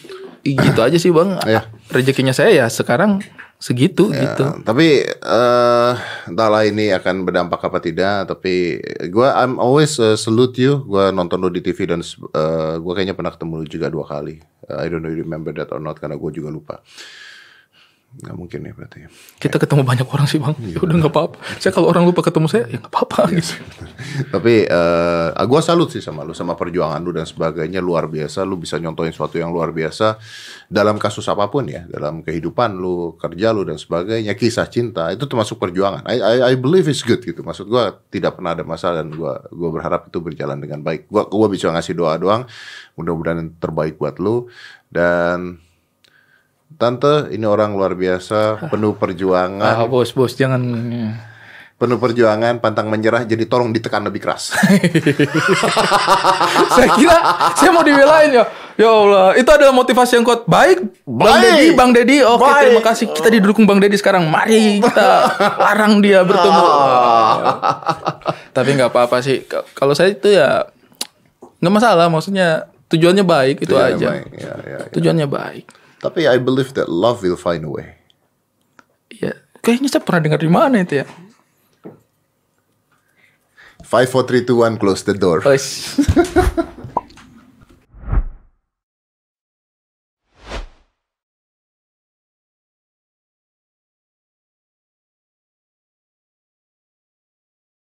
gitu aja sih bang. Ya. Rezekinya saya ya sekarang segitu Ya, gitu. Tapi eh entahlah ini akan berdampak apa tidak. Tapi gua I'm always uh, salute you. Gua nonton lu di TV dan uh, gua kayaknya pernah ketemu lu juga dua kali. Uh, I don't know you remember that or not karena gua juga lupa. Nggak mungkin ya berarti. Kita ketemu banyak orang sih bang. Ya udah nggak apa-apa. Saya kalau orang lupa ketemu saya ya nggak apa-apa. gitu. Tapi eh gua salut sih sama lu sama perjuangan lu dan sebagainya luar biasa. Lu bisa nyontohin sesuatu yang luar biasa dalam kasus apa pun ya, dalam kehidupan lu, kerja lu dan sebagainya, kisah cinta itu termasuk perjuangan. I I, I believe it's good gitu. Maksud gua tidak pernah ada masalah dan gua gua berharap itu berjalan dengan baik. Gua gua bisa ngasih doa doang. Mudah-mudahan terbaik buat lu dan Tante, ini orang luar biasa, penuh perjuangan, Ah bos bos jangan. penuh perjuangan, pantang menyerah, jadi tolong ditekan lebih keras. saya kira saya mau dibelain ya. Ya Allah, itu adalah motivasi yang kuat. Baik, Bang Baik. Dedi, Bang Dedi. Oke, Baik. terima kasih. Kita didukung Bang Dedi sekarang. Mari kita larang dia bertemu. Tapi nggak apa-apa sih. Kalau saya itu ya nggak masalah. Maksudnya tujuannya baik itu Tujuannya aja. baik, ya, ya, ya. Tujuannya baik. Tapi I believe that love will find a way. Ya, kayaknya saya pernah dengar di mana itu ya. Five, four, three, two, one, close the door.